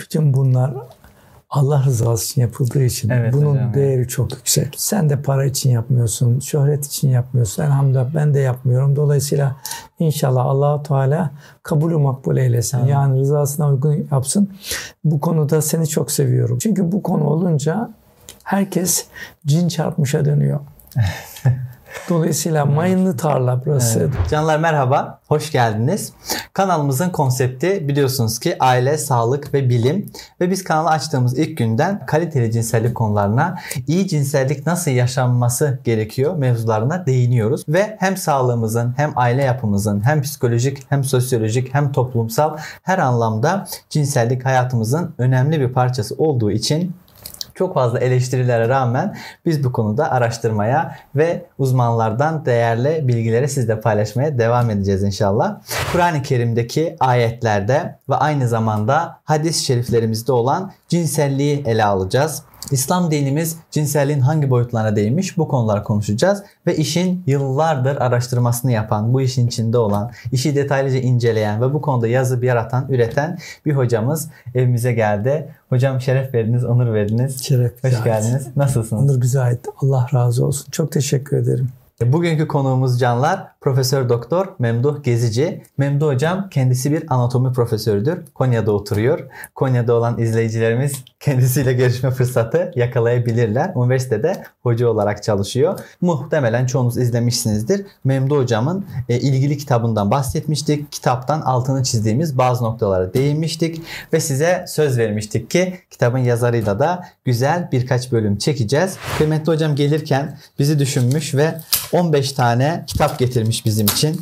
Bütün bunlar Allah rızası için yapıldığı için Evet bunun hocam, değeri çok yüksek. Sen de para için yapmıyorsun, şöhret için yapmıyorsun. Elhamdülillah ben de yapmıyorum. Dolayısıyla inşallah Allahu Teala kabulü makbul eylesin. Amin. Yani rızasına uygun yapsın. Bu konuda seni çok seviyorum. Çünkü bu konu olunca herkes cin çarpmışa dönüyor. Dolayısıyla mayınlı tarla burası. Evet. Canlar merhaba, hoş geldiniz. Kanalımızın konsepti biliyorsunuz ki aile, sağlık ve bilim. Ve biz kanalı açtığımız ilk günden kaliteli cinsellik konularına, iyi cinsellik nasıl yaşanması gerekiyor mevzularına değiniyoruz. Ve hem sağlığımızın, hem aile yapımızın, hem psikolojik, hem sosyolojik, hem toplumsal her anlamda cinsellik hayatımızın önemli bir parçası olduğu için çok fazla eleştirilere rağmen biz bu konuda araştırmaya ve uzmanlardan değerli bilgileri sizle paylaşmaya devam edeceğiz inşallah. Kur'an-ı Kerim'deki ayetlerde ve aynı zamanda hadis-i şeriflerimizde olan cinselliği ele alacağız. İslam dinimiz cinselliğin hangi boyutlarına değinmiş bu konular konuşacağız ve işin yıllardır araştırmasını yapan, bu işin içinde olan, işi detaylıca inceleyen ve bu konuda yazı bir yaratan, üreten bir hocamız evimize geldi. Hocam şeref verdiniz, onur verdiniz. Şeref Hoş ait. geldiniz. Nasılsınız? Onur bize ait. Allah razı olsun. Çok teşekkür ederim. Bugünkü konuğumuz canlar Profesör Doktor Memduh Gezici. Memduh hocam kendisi bir anatomi profesörüdür. Konya'da oturuyor. Konya'da olan izleyicilerimiz kendisiyle görüşme fırsatı yakalayabilirler. Üniversitede hoca olarak çalışıyor. Muhtemelen çoğunuz izlemişsinizdir. Memduh hocamın e, ilgili kitabından bahsetmiştik. Kitaptan altını çizdiğimiz bazı noktalara değinmiştik ve size söz vermiştik ki kitabın yazarıyla da güzel birkaç bölüm çekeceğiz. Kıymetli hocam gelirken bizi düşünmüş ve 15 tane kitap getirmiş bizim için.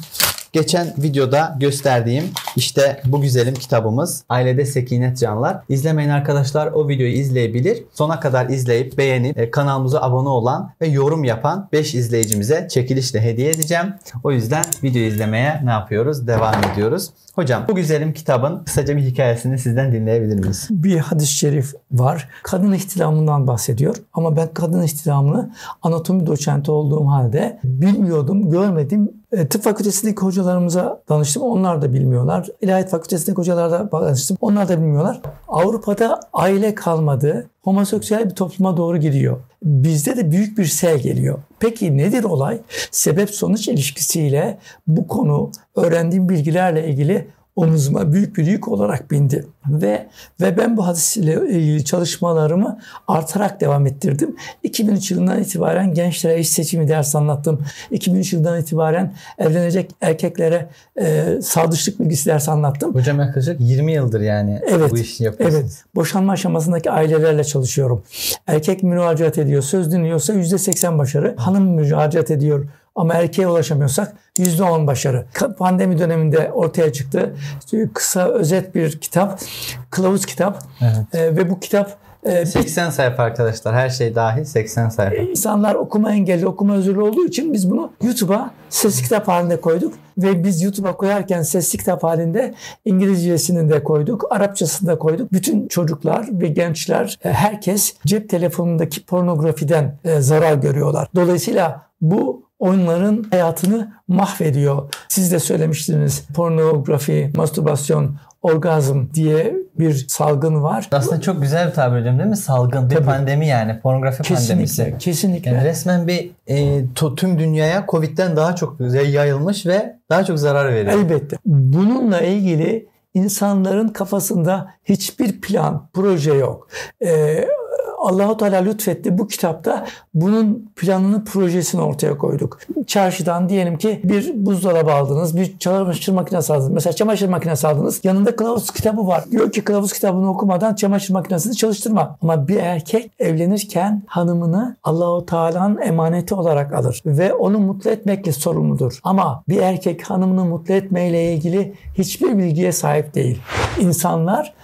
Geçen videoda gösterdiğim işte bu güzelim kitabımız Ailede Sekinet Canlar. İzlemeyen arkadaşlar o videoyu izleyebilir. Sona kadar izleyip beğenip e, kanalımıza abone olan ve yorum yapan 5 izleyicimize çekilişle hediye edeceğim. O yüzden video izlemeye ne yapıyoruz? Devam ediyoruz. Hocam bu güzelim kitabın kısaca bir hikayesini sizden dinleyebilir miyiz? bir hadis-i şerif var. Kadın ihtilamından bahsediyor. Ama ben kadın ihtilamını anatomi doçenti olduğum halde bilmiyordum, görmedim. E, tıp fakültesindeki hocalarımıza danıştım. Onlar da bilmiyorlar. İlahiyat fakültesindeki hocalara da danıştım. Onlar da bilmiyorlar. Avrupa'da aile kalmadı. Homoseksüel bir topluma doğru gidiyor. Bizde de büyük bir sel geliyor. Peki nedir olay? Sebep sonuç ilişkisiyle bu konu öğrendiğim bilgilerle ilgili omuzuma büyük bir yük olarak bindi. Ve ve ben bu hadisle ilgili çalışmalarımı artarak devam ettirdim. 2003 yılından itibaren gençlere iş seçimi ders anlattım. 2003 yılından itibaren evlenecek erkeklere e, sadıçlık bilgisi ders anlattım. Hocam yaklaşık 20 yıldır yani Evet, bu işi yapıyorsunuz. Evet. Boşanma aşamasındaki ailelerle çalışıyorum. Erkek müracaat ediyor, söz dinliyorsa %80 başarı. Hanım müracaat ediyor ama erkeğe ulaşamıyorsak %10 başarı. Pandemi döneminde ortaya çıktı. Kısa özet bir kitap, kılavuz kitap Evet. Ee, ve bu kitap e, 80 sayfa arkadaşlar. Her şey dahil 80 sayfa. İnsanlar okuma engelli, okuma özürlü olduğu için biz bunu YouTube'a sesli kitap halinde koyduk. Ve biz YouTube'a koyarken sesli kitap halinde İngilizcesini de koyduk, Arapçasını da koyduk. Bütün çocuklar ve gençler, e, herkes cep telefonundaki pornografiden e, zarar görüyorlar. Dolayısıyla bu onların hayatını mahvediyor. Siz de söylemiştiniz pornografi, mastürbasyon, orgazm diye bir salgın var. Aslında çok güzel bir tabir hocam değil mi? Salgın bir Tabii. pandemi yani. Pornografi Kesinlikle, pandemisi. kesinlikle. Yani resmen bir e, to- tüm dünyaya Covid'den daha çok yayılmış ve daha çok zarar veriyor. Elbette. Bununla ilgili insanların kafasında hiçbir plan, proje yok. Ee, Allahu Teala lütfetti bu kitapta bunun planını, projesini ortaya koyduk. Çarşıdan diyelim ki bir buzdolabı aldınız, bir çamaşır makinesi aldınız. Mesela çamaşır makinesi aldınız. Yanında kılavuz kitabı var. Diyor ki kılavuz kitabını okumadan çamaşır makinesini çalıştırma. Ama bir erkek evlenirken hanımını Allahu Teala'nın emaneti olarak alır ve onu mutlu etmekle sorumludur. Ama bir erkek hanımını mutlu etmeyle ilgili hiçbir bilgiye sahip değil. İnsanlar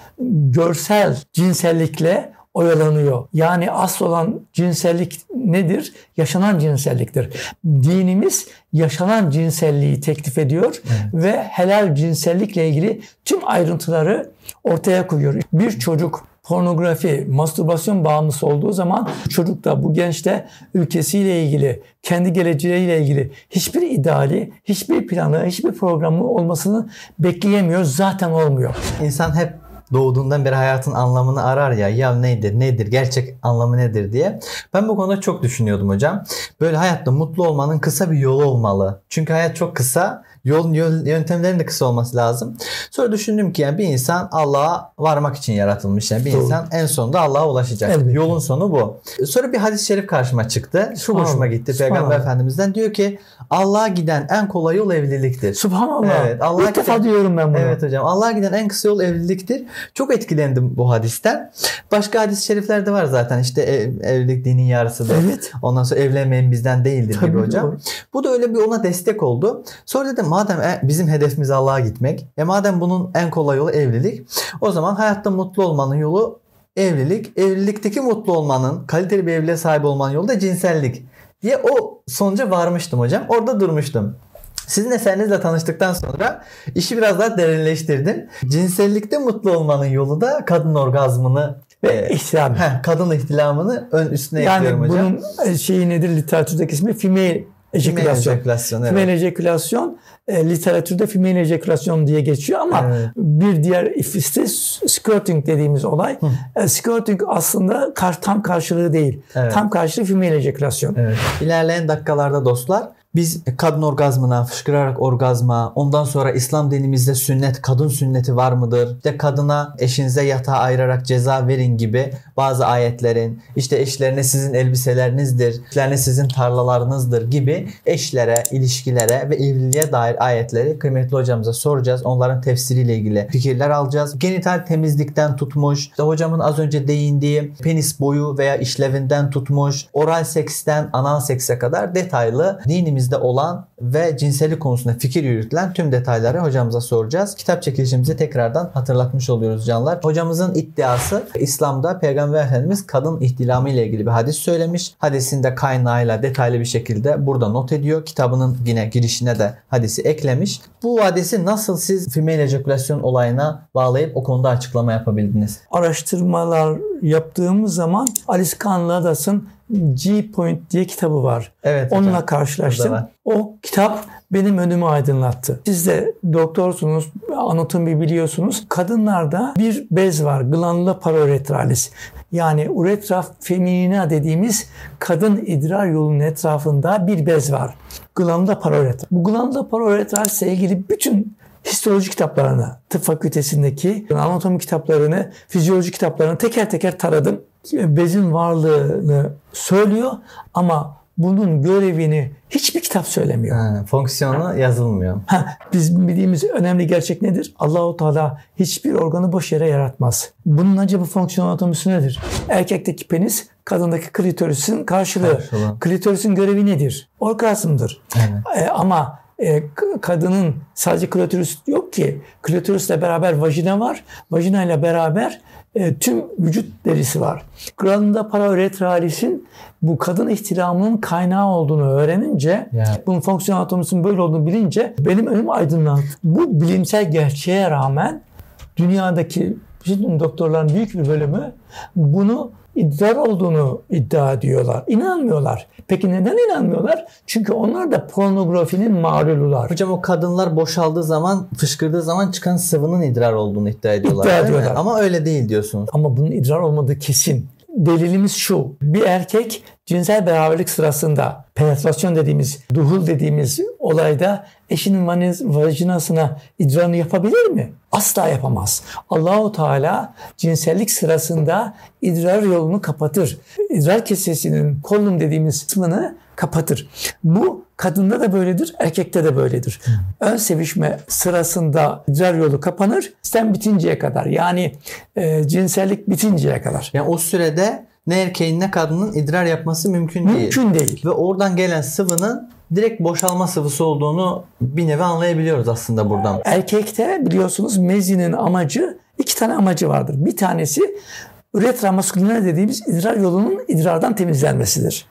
görsel cinsellikle oyalanıyor. Yani asıl olan cinsellik nedir? Yaşanan cinselliktir. Dinimiz yaşanan cinselliği teklif ediyor ve helal cinsellikle ilgili tüm ayrıntıları ortaya koyuyor. Bir çocuk pornografi, mastürbasyon bağımlısı olduğu zaman çocuk da bu genç de ülkesiyle ilgili, kendi geleceğiyle ilgili hiçbir ideali, hiçbir planı, hiçbir programı olmasını bekleyemiyor. Zaten olmuyor. İnsan hep doğduğundan beri hayatın anlamını arar ya. Ya nedir, nedir, gerçek anlamı nedir diye. Ben bu konuda çok düşünüyordum hocam. Böyle hayatta mutlu olmanın kısa bir yolu olmalı. Çünkü hayat çok kısa. Yol, yöntemlerin de kısa olması lazım. Sonra düşündüm ki yani bir insan Allah'a varmak için yaratılmış. Yani bir Doğru. insan en sonunda Allah'a ulaşacak. Elbette. Yolun sonu bu. Sonra bir hadis-i şerif karşıma çıktı. Şu hoşuma Subhanallah. gitti. Peygamber Subhanallah. Efendimiz'den diyor ki Allah'a giden en kolay yol evliliktir. Subhanallah. Evet, Allah İlk defa duyuyorum ben bunu. Evet hocam. Allah'a giden en kısa yol evliliktir. Çok etkilendim bu hadisten. Başka hadis-i şerifler de var zaten. İşte ev- evlilik dinin yarısıdır. Evet. Ondan sonra evlenmeyin bizden değildir Tabii gibi hocam. doğru. Bu da öyle bir ona destek oldu. Sonra dedim madem e- bizim hedefimiz Allah'a gitmek. E madem bunun en kolay yolu evlilik. O zaman hayatta mutlu olmanın yolu evlilik. Evlilikteki mutlu olmanın, kaliteli bir evliliğe sahip olmanın yolu da cinsellik diye o sonuca varmıştım hocam. Orada durmuştum. Sizin eserinizle tanıştıktan sonra işi biraz daha derinleştirdim. Cinsellikte mutlu olmanın yolu da kadın orgazmını Ve e, ihtiram. heh, kadın ihtilamını ön üstüne Yani ekliyorum hocam. bunun e, şeyi nedir literatürdeki ismi? Female ejacülasyon. Ejacülasyon, evet. Female ejacülasyon e, literatürde female ejacülasyon diye geçiyor ama Evet. bir diğer ifiste skirting dediğimiz olay. E, skirting aslında kar, tam karşılığı değil. Evet. Tam karşılığı female ejacülasyon. Evet. İlerleyen dakikalarda dostlar biz kadın orgazmına, fışkırarak orgazma, ondan sonra İslam dinimizde sünnet, kadın sünneti var mıdır? İşte kadına eşinize yatağa ayırarak ceza verin gibi bazı ayetlerin, işte eşlerine sizin elbiselerinizdir, eşlerine sizin tarlalarınızdır gibi eşlere, ilişkilere ve evliliğe dair ayetleri kıymetli hocamıza soracağız. Onların tefsiriyle ilgili fikirler alacağız. Genital temizlikten tutmuş, işte hocamın az önce değindiği penis boyu veya işlevinden tutmuş, oral seksten anal sekse kadar detaylı dinimizde olan ve cinsellik konusunda fikir yürütülen tüm detayları hocamıza soracağız. Kitap çekilişimizi tekrardan hatırlatmış oluyoruz canlar. Hocamızın iddiası İslam'da Peygamber Efendimiz kadın ihtilamı ile ilgili bir hadis söylemiş. Hadisin de kaynağıyla detaylı bir şekilde burada not ediyor. Kitabının yine girişine de hadisi eklemiş. Bu hadisi nasıl siz female ejaculation olayına bağlayıp o konuda açıklama yapabildiniz? Araştırmalar yaptığımız zaman Alice Kahn Ladas'ın G Point diye kitabı var. Evet Onunla hocam. karşılaştım. O kitap benim önümü aydınlattı. Siz de doktorsunuz, anatomi biliyorsunuz. Kadınlarda bir bez var. Glandula parauretralis. Yani uretra feminina dediğimiz kadın idrar yolunun etrafında bir bez var. Glandula parauretralis. Bu glandula parauretralis ile ilgili bütün histoloji kitaplarını, tıp fakültesindeki anatomi kitaplarını, fizyoloji kitaplarını teker teker taradım. Bezin varlığını söylüyor ama bunun görevini hiçbir kitap söylemiyor. Ha, fonksiyonu yazılmıyor. Ha, biz bildiğimiz önemli gerçek nedir? Allahu Teala hiçbir organı boş yere yaratmaz. Bunun acaba fonksiyon anatomisi nedir? Erkekteki penis, kadındaki klitorisin karşılığı. Karşılığı. Klitorisin görevi nedir? Orgazmdır. Evet. E, ama e, kadının sadece klitoris yok ki. Klitorisle beraber vajina var. Vajina ile beraber e, tüm vücut derisi var. Granula parauretralis'in bu kadın ihtilamının kaynağı olduğunu öğrenince, Ya. bunun fonksiyon anatomisinin böyle olduğunu bilince benim önüm aydınlandı. Bu bilimsel gerçeğe rağmen dünyadaki bütün doktorların büyük bir bölümü bunu idrar olduğunu iddia ediyorlar. İnanmıyorlar. Peki neden inanmıyorlar? Çünkü onlar da pornografinin mağrulular. Hocam o kadınlar boşaldığı zaman, fışkırdığı zaman çıkan sıvının idrar olduğunu iddia ediyorlar. İddia mi? ediyorlar. Ama öyle değil diyorsunuz. Ama bunun idrar olmadığı kesin. Delilimiz şu. Bir erkek cinsel beraberlik sırasında penetrasyon dediğimiz, duhul dediğimiz olayda eşinin vajinasına idrarını yapabilir mi? Asla yapamaz. Allahu Teala cinsellik sırasında idrar yolunu kapatır. İdrar kesesinin kolum dediğimiz kısmını kapatır. Bu kadında da böyledir, erkekte de böyledir. Ön sevişme sırasında idrar yolu kapanır, stem bitinceye kadar. Yani e, cinsellik bitinceye kadar. Yani o sürede ne erkeğin ne kadının idrar yapması mümkün değil. Mümkün değil. Ve oradan gelen sıvının direkt boşalma sıvısı olduğunu bir nevi anlayabiliyoruz aslında buradan. Erkekte biliyorsunuz mezinin amacı iki tane amacı vardır. Bir tanesi üretra maskulina dediğimiz idrar yolunun idrardan temizlenmesidir.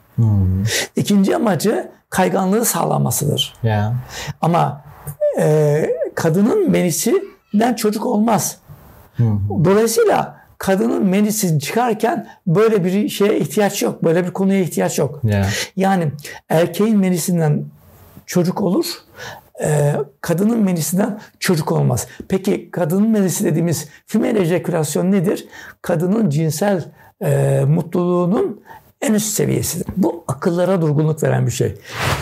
İkinci amacı kayganlığı sağlamasıdır. Ya. Ama e, kadının menisinden çocuk olmaz. Dolayısıyla kadının menisi çıkarken böyle bir şeye ihtiyaç yok. Böyle bir konuya ihtiyaç yok. Ya. Yani erkeğin menisinden çocuk olur. e, kadının menisinden çocuk olmaz. Peki kadının menisi dediğimiz female ejekülasyon nedir? Kadının cinsel e, mutluluğunun en üst seviyesidir. Bu akıllara durgunluk veren bir şey.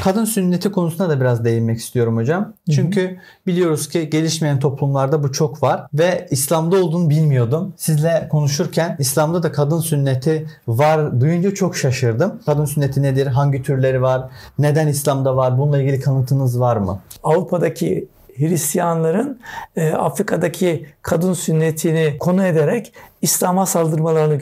Kadın sünneti konusuna da biraz değinmek istiyorum hocam. Çünkü biliyoruz ki gelişmeyen toplumlarda bu çok var ve İslam'da olduğunu bilmiyordum. Sizle konuşurken İslam'da da kadın sünneti var duyunca çok şaşırdım. Kadın sünneti nedir? Hangi türleri var? Neden İslam'da var? Bununla ilgili kanıtınız var mı? Avrupa'daki Hristiyanların e, Afrika'daki kadın sünnetini konu ederek İslam'a saldırmalarını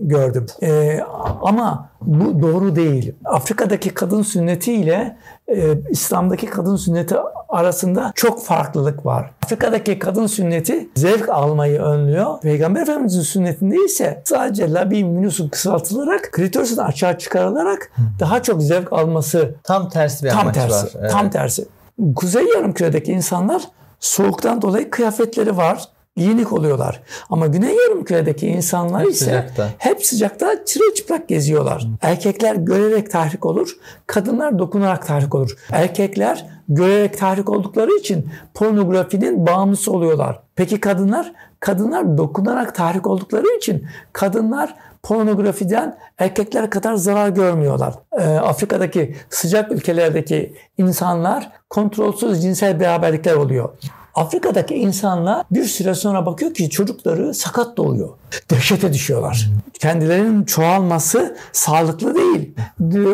gördüm. E, ama bu doğru değil. Afrika'daki kadın sünneti ile e, İslam'daki kadın sünneti arasında çok farklılık var. Afrika'daki kadın sünneti zevk almayı önlüyor. Peygamber Efendimiz'in sünnetinde ise sadece labi minus'un kısaltılarak klitorisin açığa çıkarılarak daha çok zevk alması tam tersi bir tam amaç tersi, var. Evet. Tam tersi. Kuzey Yarımküre'deki insanlar soğuktan dolayı kıyafetleri var. Giyinik oluyorlar. Ama Güney Yarımküre'deki insanlar hep ise sıcakta. hep sıcakta çırılçıplak geziyorlar. Erkekler görerek tahrik olur, kadınlar dokunarak tahrik olur. Erkekler görerek tahrik oldukları için pornografinin bağımlısı oluyorlar. Peki kadınlar? Kadınlar dokunarak tahrik oldukları için kadınlar pornografiden erkekler kadar zarar görmüyorlar. Ee, Afrika'daki sıcak ülkelerdeki insanlar kontrolsüz cinsel beraberlikler oluyor. Afrika'daki insanlar bir süre sonra bakıyor ki çocukları sakat doğuyor. Dehşete düşüyorlar. Kendilerinin çoğalması sağlıklı değil.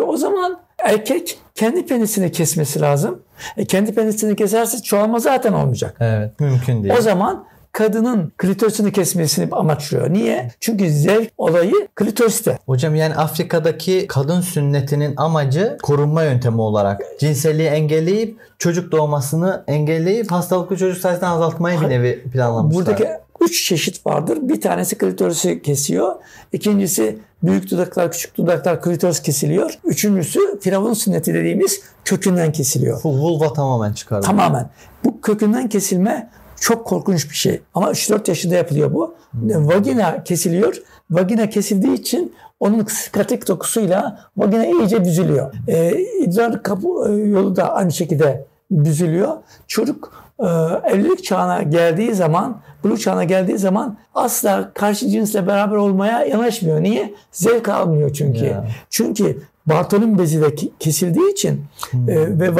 O zaman erkek kendi penisini kesmesi lazım. E kendi penisini keserse çoğalma zaten olmayacak. Evet, mümkün değil. O zaman kadının klitorisini kesmesini amaçlıyor. Niye? Çünkü zevk olayı klitoriste. Hocam yani Afrika'daki kadın sünnetinin amacı korunma yöntemi olarak cinselliği engelleyip çocuk doğmasını engelleyip hastalıklı çocuk sayısını azaltmayı bir nevi planlamışlar. Buradaki üç çeşit vardır. Bir tanesi klitorisi kesiyor. İkincisi büyük dudaklar, küçük dudaklar klitoris kesiliyor. Üçüncüsü firavun sünneti dediğimiz kökünden kesiliyor. Vulva tamamen çıkarılıyor. Tamamen. Bu kökünden kesilme çok korkunç bir şey. Ama 3-4 yaşında yapılıyor bu. Hmm. Vagina kesiliyor. Vagina kesildiği için onun skatik dokusuyla vagina iyice büzülüyor. Ee, idrar kapı e, yolu da aynı şekilde büzülüyor. Çocuk e, evlilik çağına geldiği zaman, buluk çağına geldiği zaman asla karşı cinsle beraber olmaya yanaşmıyor. Niye? Zevk almıyor çünkü. Yeah. Çünkü Bartolin bezi de kesildiği için hmm. e, ve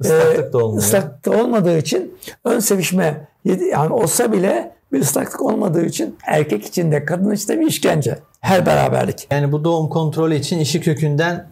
ıslaklık da olmuyor. ıslaklık da olmadığı için ön sevişme yani olsa bile bir ıslaklık olmadığı için erkek için de kadın için de bir işkence. Her beraberlik. Yani bu doğum kontrolü için işi kökünden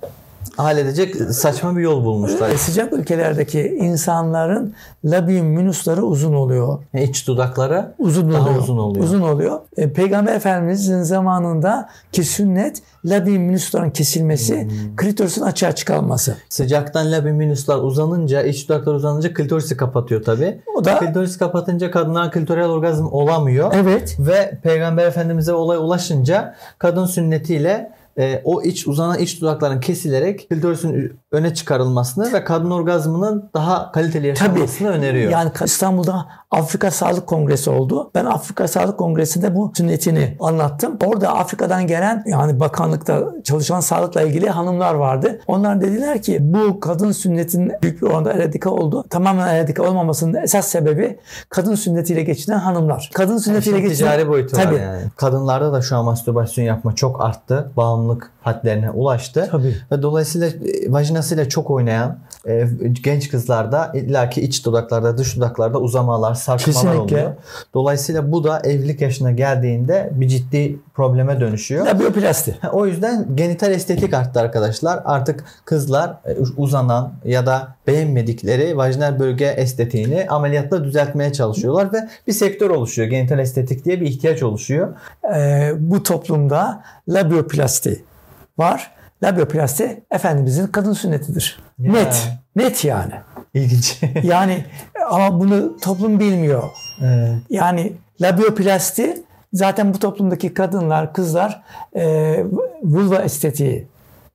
halledecek saçma bir yol bulmuşlar. Sıcak ülkelerdeki insanların labium minusları uzun oluyor. E, iç dudakları uzun daha oluyor. uzun oluyor. Uzun oluyor. E, Peygamber Efendimizin zamanında ki sünnet labium minusların kesilmesi, hmm. klitorisin açığa çıkarılması. Sıcaktan labium minuslar uzanınca, iç dudaklar uzanınca klitorisi kapatıyor tabi. O da klitorisi kapatınca kadınlar klitoral orgazm olamıyor. Evet. Ve Peygamber Efendimiz'e olay ulaşınca kadın sünnetiyle e, o iç uzanan iç dudakların kesilerek klitorisin öne çıkarılmasını ve kadın orgazmının daha kaliteli yaşanmasını Tabii, öneriyor. Yani İstanbul'da Afrika Sağlık Kongresi oldu. Ben Afrika Sağlık Kongresi'nde bu sünnetini anlattım. Orada Afrika'dan gelen yani bakanlıkta çalışan sağlıkla ilgili hanımlar vardı. Onlar dediler ki bu kadın sünnetin büyük bir oranda eradika oldu. Tamamen eradika olmamasının esas sebebi kadın sünnetiyle geçinen hanımlar. Kadın sünnetiyle yani geçinen... Ticari boyutu tabii. var yani. Kadınlarda da şu an mastürbasyon yapma çok arttı. Bağımlılık hadlerine ulaştı. Tabii. Ve dolayısıyla e, vajinasıyla çok oynayan e, genç kızlarda illaki iç dudaklarda, dış dudaklarda uzamalar, sarkmalar Kesinlikle. oluyor. Dolayısıyla bu da evlilik yaşına geldiğinde bir ciddi probleme dönüşüyor. Labioplasti. O yüzden genital estetik arttı arkadaşlar. Artık kızlar e, uzanan ya da beğenmedikleri vajinal bölge estetiğini ameliyatla düzeltmeye çalışıyorlar ve bir sektör oluşuyor. Genital estetik diye bir ihtiyaç oluşuyor. Ee, bu toplumda labioplasti var. Labioplasti Efendimizin kadın sünnetidir. Ya. Net. Net yani. İlginç. yani ama bunu toplum bilmiyor. Evet. Yani labioplasti zaten bu toplumdaki kadınlar, kızlar e, vulva estetiği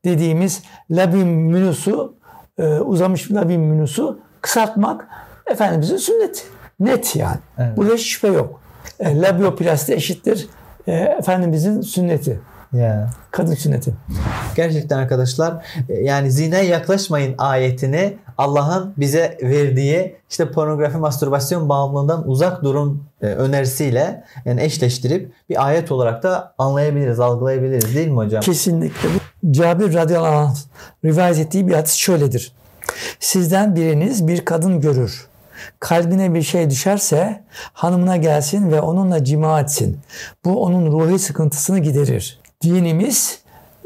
dediğimiz labium minusu e, uzamış labium minusu kısaltmak Efendimizin sünneti. Net yani. Evet. Burada şüphe yok. E, labioplasti eşittir e, Efendimizin sünneti. Ya. Kadın sünneti. Gerçekten arkadaşlar e, yani zinaya yaklaşmayın ayetini Allah'ın bize verdiği işte pornografi mastürbasyon bağımlılığından uzak durun e, önerisiyle yani eşleştirip bir ayet olarak da anlayabiliriz, algılayabiliriz değil mi hocam? Kesinlikle. Cabir radıyallahu anh rivayet ettiği bir hadis şöyledir. Sizden biriniz bir kadın görür. Kalbine bir şey düşerse hanımına gelsin ve onunla cima etsin. Bu onun ruhi sıkıntısını giderir. Dinimiz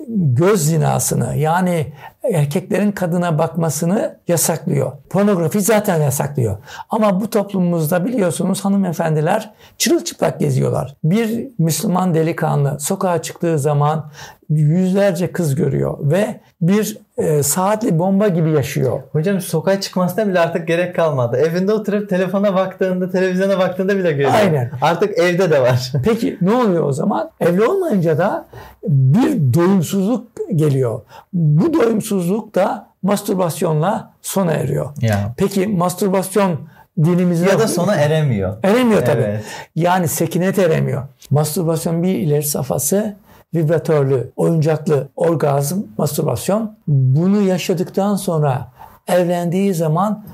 göz zinasını yani erkeklerin kadına bakmasını yasaklıyor. Pornografi zaten yasaklıyor. Ama bu toplumumuzda biliyorsunuz hanımefendiler çırılçıplak geziyorlar. Bir Müslüman delikanlı sokağa çıktığı zaman yüzlerce kız görüyor ve bir e, saatli bomba gibi yaşıyor. Hocam sokağa çıkmasına bile artık gerek kalmadı. Evinde oturup telefona baktığında, televizyona baktığında bile görüyor. Aynen. Artık evde de var. Peki ne oluyor o zaman? Evli olmayınca da bir doyumsuzluk geliyor. Bu doyumsuzluk da mastürbasyonla sona eriyor. Ya. Peki mastürbasyon dinimizde Ya da sona eremiyor. eremiyor tabii. Evet. Yani sekinet eremiyor. Mastürbasyon bir ileri safhası vibratörlü, oyuncaklı orgazm, mastürbasyon. Bunu yaşadıktan sonra evlendiği zaman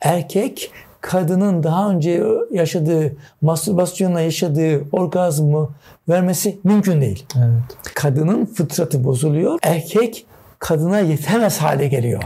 erkek kadının daha önce yaşadığı mastürbasyonla yaşadığı orgazmı vermesi mümkün değil. Evet. Kadının fıtratı bozuluyor. Erkek kadına yetemez hale geliyor.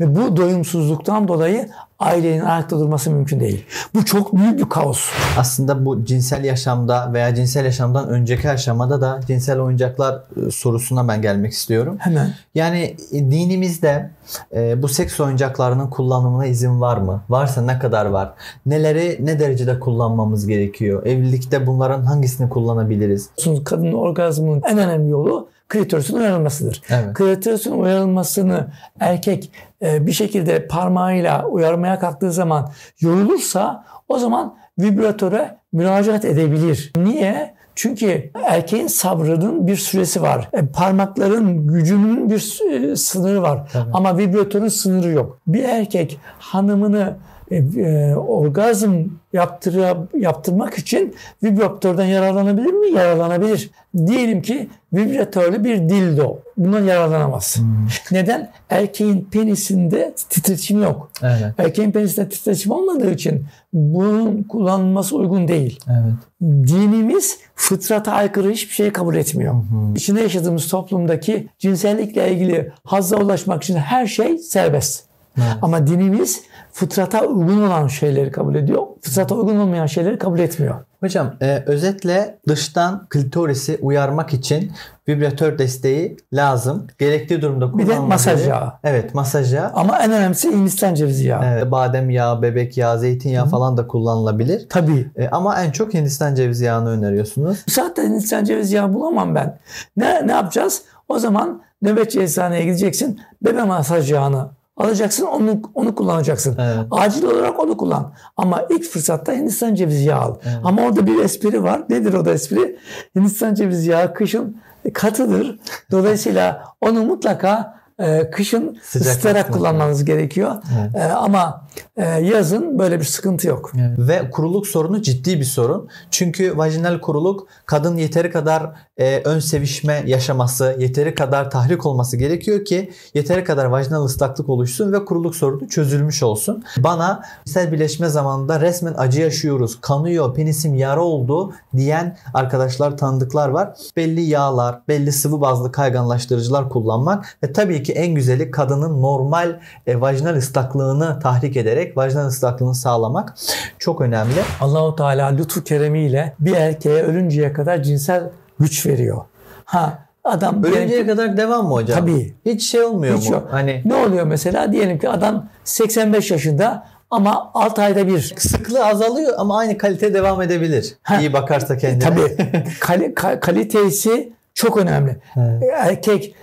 Ve bu doyumsuzluktan dolayı ailenin ayakta durması mümkün değil. Bu çok büyük bir kaos. Aslında bu cinsel yaşamda veya cinsel yaşamdan önceki aşamada da cinsel oyuncaklar e, sorusuna ben gelmek istiyorum. Hemen. Yani e, dinimizde e, bu seks oyuncaklarının kullanımına izin var mı? Varsa ne kadar var? Neleri ne derecede kullanmamız gerekiyor? Evlilikte bunların hangisini kullanabiliriz? Kadının orgazmının en önemli yolu klitoris'in uyarılmasıdır. Evet. Klitoris'in uyarılmasını erkek e, bir şekilde parmağıyla uyarmaya kalktığı zaman yorulursa o zaman vibratöre müracaat edebilir. Niye? Çünkü erkeğin sabrının bir süresi var. E, Parmakların gücünün bir e, sınırı var. Tabii. Ama vibratörün sınırı yok. Bir erkek hanımını e, e, orgazm yaptıra, yaptırmak için vibratörden yararlanabilir mi? Yararlanabilir. Diyelim ki vibratörlü bir dildo. Bundan yararlanamaz. Neden? Erkeğin penisinde titreşim yok. Evet. Erkeğin penisinde titreşim olmadığı için bunun kullanılması uygun değil. Evet. Dinimiz fıtrata aykırı hiçbir şey kabul etmiyor. İçinde yaşadığımız toplumdaki cinsellikle ilgili hazza ulaşmak için her şey serbest. Evet. Ama dinimiz fıtrata uygun olan şeyleri kabul ediyor. Fıtrata uygun olmayan şeyleri kabul etmiyor. Hocam e, özetle dıştan klitorisi uyarmak için vibratör desteği lazım. Gerektiği durumda Bir kullanılabilir. de masaj yağı. Evet masaj yağı. Ama en önemlisi Hindistan cevizi yağı. Evet, badem yağı, bebek yağı, zeytinyağı falan da kullanılabilir. Tabii. E, ama en çok Hindistan cevizi yağını öneriyorsunuz. Saatte Hindistan cevizi yağı bulamam ben. Ne, ne yapacağız? O zaman nöbetçi eczaneye gideceksin. Bebe masaj yağını alacaksın. Onu, onu kullanacaksın. Evet. Acil olarak onu kullan. Ama ilk fırsatta Hindistan cevizi yağı al. Ama orada bir espri var. Nedir o da espri? Hindistan cevizi yağı kışın katıdır. Dolayısıyla onu mutlaka e, kışın Sıcak ısıtarak kullanmanız gerekiyor. Evet. E, ama e, yazın böyle bir sıkıntı yok. Ve kuruluk sorunu ciddi bir sorun. Çünkü vajinal kuruluk kadın yeteri kadar e, ön sevişme yaşaması, yeteri kadar tahrik olması gerekiyor ki yeteri kadar vajinal ıslaklık oluşsun ve kuruluk sorunu çözülmüş olsun. Bana cinsel birleşme zamanında resmen acı yaşıyoruz, kanıyor, penisim yara oldu diyen arkadaşlar, tanıdıklar var. Belli yağlar, belli sıvı bazlı kayganlaştırıcılar kullanmak ve tabii ki en güzeli kadının normal e, vajinal ıslaklığını tahrik ederek vajinal ıslaklığını sağlamak çok önemli. Allahu Teala lütfu keremiyle bir erkeğe ölünceye kadar cinsel güç veriyor. Ha adam diyelim Ölünceye ki- kadar devam mı hocam? Tabii. Hiç şey olmuyor Hiç mu? yok. Hani ne oluyor mesela diyelim ki adam 85 yaşında ama 6 ayda bir sıklığı azalıyor ama aynı kalite devam edebilir. Ha. İyi bakarsa kendine. tabii kali- ka- kalitesi çok önemli. Evet. Erkek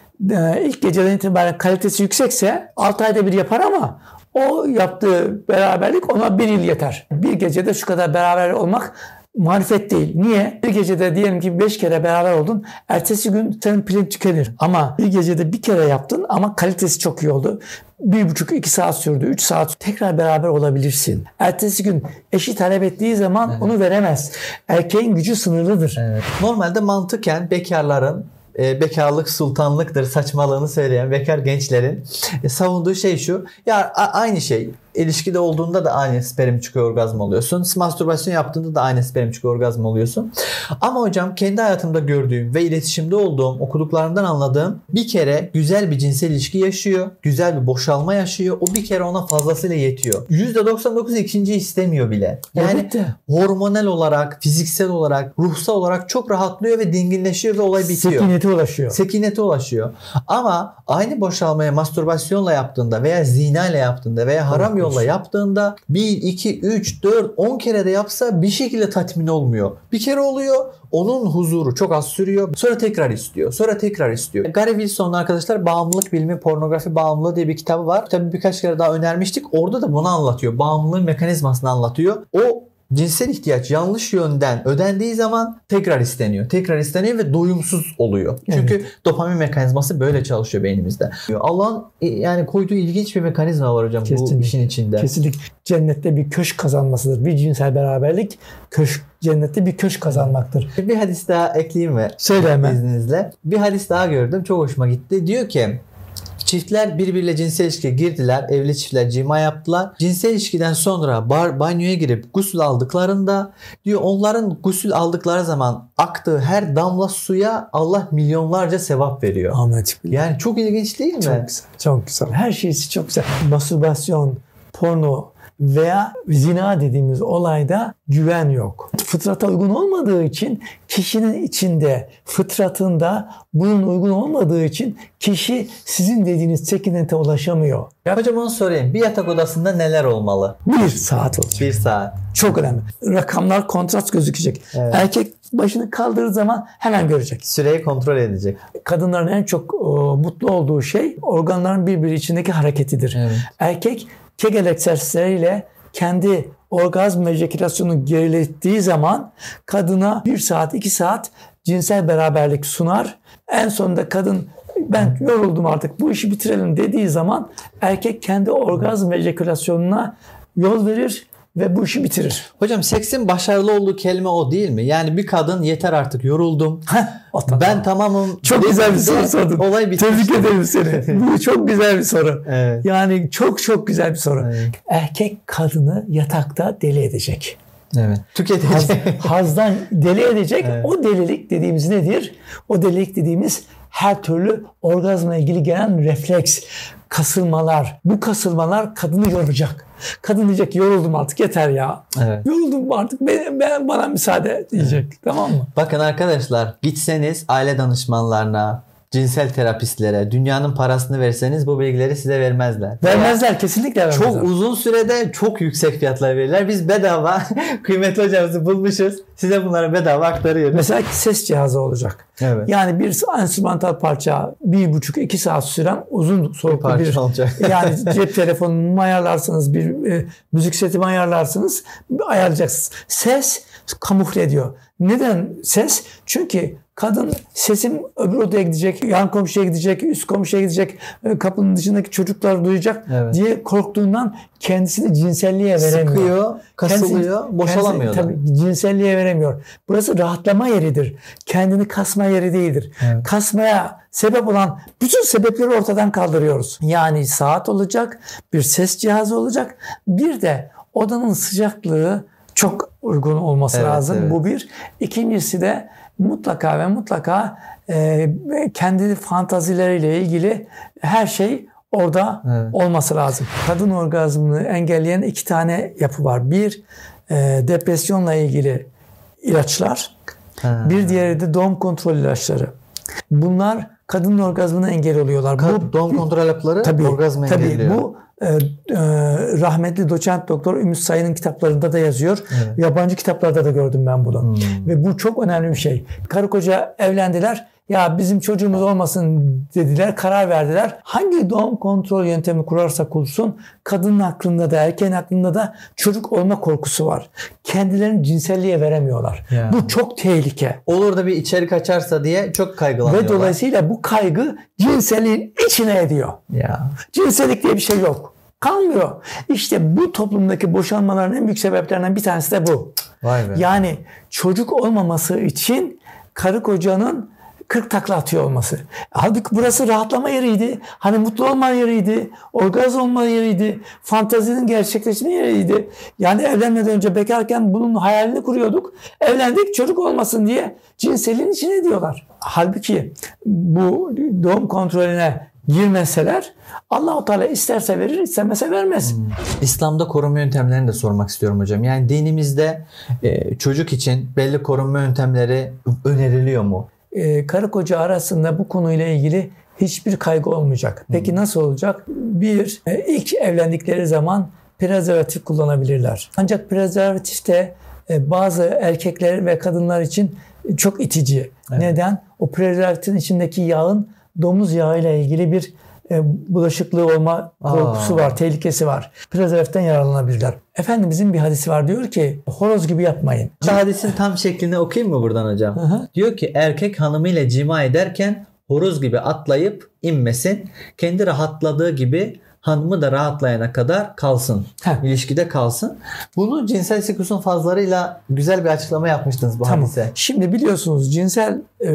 ilk geceden itibaren kalitesi yüksekse 6 ayda bir yapar ama o yaptığı beraberlik ona bir yıl yeter. Bir gecede şu kadar beraber olmak marifet değil. Niye? Bir gecede diyelim ki 5 kere beraber oldun. Ertesi gün senin pilin tükenir. Ama bir gecede bir kere yaptın ama kalitesi çok iyi oldu. Bir buçuk iki saat sürdü. Üç saat tekrar beraber olabilirsin. Ertesi gün eşi talep ettiği zaman onu veremez. Erkeğin gücü sınırlıdır. Evet. Normalde mantıken bekarların e, bekarlık sultanlıktır saçmalığını söyleyen bekar gençlerin e, savunduğu şey şu. Ya a- aynı şey. İlişkide olduğunda da aynı sperm çıkıyor orgazm oluyorsun. Mastürbasyon yaptığında da aynı sperm çıkıyor orgazm oluyorsun. Ama hocam kendi hayatımda gördüğüm ve iletişimde olduğum, okuduklarımdan anladığım bir kere güzel bir cinsel ilişki yaşıyor. Güzel bir boşalma yaşıyor. O bir kere ona fazlasıyla yetiyor. %99 ikinci istemiyor bile. Yani Elbette. hormonal olarak, fiziksel olarak, ruhsal olarak çok rahatlıyor ve dinginleşiyor ve olay bitiyor. Sekinete ulaşıyor. Sekinete ulaşıyor. Ama aynı boşalmaya mastürbasyonla yaptığında veya zina ile yaptığında veya haram. Yolla yaptığında 1, 2, 3, 4, 10 kere de yapsa bir şekilde tatmin olmuyor. Bir kere oluyor onun huzuru çok az sürüyor. Sonra tekrar istiyor. Sonra tekrar istiyor. Gary Wilson'un arkadaşlar Bağımlılık Bilimi Pornografi Bağımlılığı diye bir kitabı var. Tabii birkaç kere daha önermiştik. Orada da bunu anlatıyor. Bağımlılığın mekanizmasını anlatıyor. O cinsel ihtiyaç yanlış yönden ödendiği zaman tekrar isteniyor. Tekrar isteniyor ve doyumsuz oluyor. Çünkü dopamin mekanizması böyle çalışıyor beynimizde. Allah'ın e, yani koyduğu ilginç bir mekanizma var hocam bu Kesinlikle. işin içinde. Kesinlikle cennette bir köşk kazanmasıdır. Bir cinsel beraberlik köşk, cennette bir köşk kazanmaktır. Bir hadis daha ekleyeyim mi? Söyle hemen. izninizle. Bir hadis daha gördüm. Çok hoşuma gitti. Diyor ki Çiftler birbiriyle cinsel ilişkiye girdiler. Evli çiftler cima yaptılar. Cinsel ilişkiden sonra bar, banyoya girip gusül aldıklarında diyor onların gusül aldıkları zaman aktığı her damla suya Allah milyonlarca sevap veriyor. Ahmet. Yani çok ilginç değil mi? Çok güzel. Çok güzel. Her şeysi çok güzel. Mastürbasyon, porno veya zina dediğimiz olayda güven yok. Fıtrata uygun olmadığı için kişinin içinde, fıtratında bunun uygun olmadığı için kişi sizin dediğiniz sekinete ulaşamıyor. Hocam onu sorayım. Bir yatak odasında neler olmalı? Bir saat olacak. Bir saat. Çok önemli. Rakamlar kontrast gözükecek. Evet. Erkek başını kaldırdığı zaman hemen görecek. Süreyi kontrol edecek. Kadınların en çok e, mutlu olduğu şey organların birbiri içindeki hareketidir. Evet. Erkek Kegel egzersizleriyle kendi orgazm ve ejekülasyonu gerilettiği zaman kadına bir saat iki saat cinsel beraberlik sunar. En sonunda kadın ben yoruldum artık bu işi bitirelim dediği zaman erkek kendi orgazm ve ejekülasyonuna yol verir ve bu işi bitirir. Hocam seksin başarılı olduğu kelime o değil mi? Yani bir kadın yeter artık yoruldum. Heh. Ben tamamım. Çok güzel bir soru sordun. Olay bitmiş. Tebrik ederim seni. Bu çok güzel bir soru. Evet. Yani çok çok güzel bir soru. Evet. Erkek kadını yatakta deli edecek. Evet. Haz, Tüketici. hazdan deli edecek. Evet. O delilik dediğimiz nedir? O delilik dediğimiz her türlü orgazmla ilgili gelen refleks, kasılmalar. Bu kasılmalar kadını yoracak. Kadın diyecek yoruldum artık yeter ya. evet. Yoruldum artık ben, ben bana müsaade diyecek. Tamam mı? Bakın arkadaşlar gitseniz aile danışmanlarına, cinsel terapistlere, dünyanın parasını verseniz bu bilgileri size vermezler. Vermezler kesinlikle vermezler. Çok uzun sürede çok yüksek fiyatlar verirler. Biz bedava kıymetli hocamızı bulmuşuz. Size bunları bedava aktarıyoruz. Mesela ses cihazı olacak. Evet. Yani bir enstrümantal parça bir buçuk iki saat süren uzun soluklu parça bir, olacak. yani cep telefonumu ayarlarsınız bir e, müzik setimi ayarlarsınız ayarlayacaksınız. Ses kamufle ediyor. Neden ses? Çünkü kadın sesim öbür odaya gidecek, yan komşuya gidecek, üst komşuya gidecek, e, kapının dışındaki çocuklar duyacak Evet. diye korktuğundan kendisini cinselliğe veremiyor. Sıkıyor, kasılıyor, Kendisi- boşalamıyor kendisi- Tabii cinselliğe veremiyor. Burası rahatlama yeridir. Kendini kasma yeri değildir. Evet. Kasmaya sebep olan bütün sebepleri ortadan kaldırıyoruz. Yani saat olacak, bir ses cihazı olacak. Bir de odanın sıcaklığı çok uygun olması Evet, lazım. evet. Bu bir. İkincisi de mutlaka ve mutlaka e, kendi fantazileriyle ilgili her şey orada Evet. olması lazım. Kadın orgazmını engelleyen iki tane yapı var. Bir, e, depresyonla ilgili ilaçlar. Ha. Bir diğeri de doğum kontrol ilaçları. Bunlar kadın orgazmına engel oluyorlar. Ka- doğum kontrol hapları tabii, orgazmı tabii engelliyor. bu e, e, rahmetli doçent doktor Ümit Sayın'ın kitaplarında da yazıyor. Evet. Yabancı kitaplarda da gördüm ben bunu. Hmm. Ve bu çok önemli bir şey. Karı koca evlendiler. Ya bizim çocuğumuz olmasın dediler, karar verdiler. Hangi doğum kontrol yöntemi kurarsa kursun kadının aklında da erkeğin aklında da çocuk olma korkusu var. Kendilerini cinselliğe veremiyorlar. Ya. Bu çok tehlike. Olur da bir içerik açarsa diye çok kaygılanıyorlar. Ve dolayısıyla bu kaygı cinselliğin içine ediyor. Ya. Cinsellik diye bir şey yok. Kalmıyor. İşte bu toplumdaki boşanmaların en büyük sebeplerinden bir tanesi de bu. Vay be. Yani çocuk olmaması için karı kocanın 40 takla atıyor olması. Halbuki burası rahatlama yeriydi. Hani mutlu olma yeriydi. Orgazm olma yeriydi. Fantazinin gerçekleşme yeriydi. Yani evlenmeden önce bekarken bunun hayalini kuruyorduk. Evlendik çocuk olmasın diye cinselin içine diyorlar. Halbuki bu doğum kontrolüne girmeseler Allahu Teala isterse verir, istemese vermez. Hmm. İslam'da korunma yöntemlerini de sormak istiyorum hocam. Yani dinimizde e, çocuk için belli korunma yöntemleri öneriliyor mu? E, karı koca arasında bu konuyla ilgili hiçbir kaygı olmayacak. Peki nasıl olacak? Bir, e, ilk evlendikleri zaman prezervatif kullanabilirler. Ancak prezervatif de e, bazı erkekler ve kadınlar için çok itici. Evet. Neden? O prezervatifin içindeki yağın domuz yağı ile ilgili bir e, bulaşıklığı olma korkusu Aa. var, tehlikesi var. Prezervatiften yararlanabilirler. Efendimizin bir hadisi var diyor ki horoz gibi yapmayın. Hadisin tam şeklini okuyayım mı buradan hocam? Hı hı. Diyor ki erkek hanımıyla cima ederken horoz gibi atlayıp inmesin. Kendi rahatladığı gibi hanımı da rahatlayana kadar kalsın. Heh. İlişkide kalsın. Bunu cinsel siklusun fazlarıyla güzel bir açıklama yapmıştınız bu tamam. hadise. Şimdi biliyorsunuz cinsel e,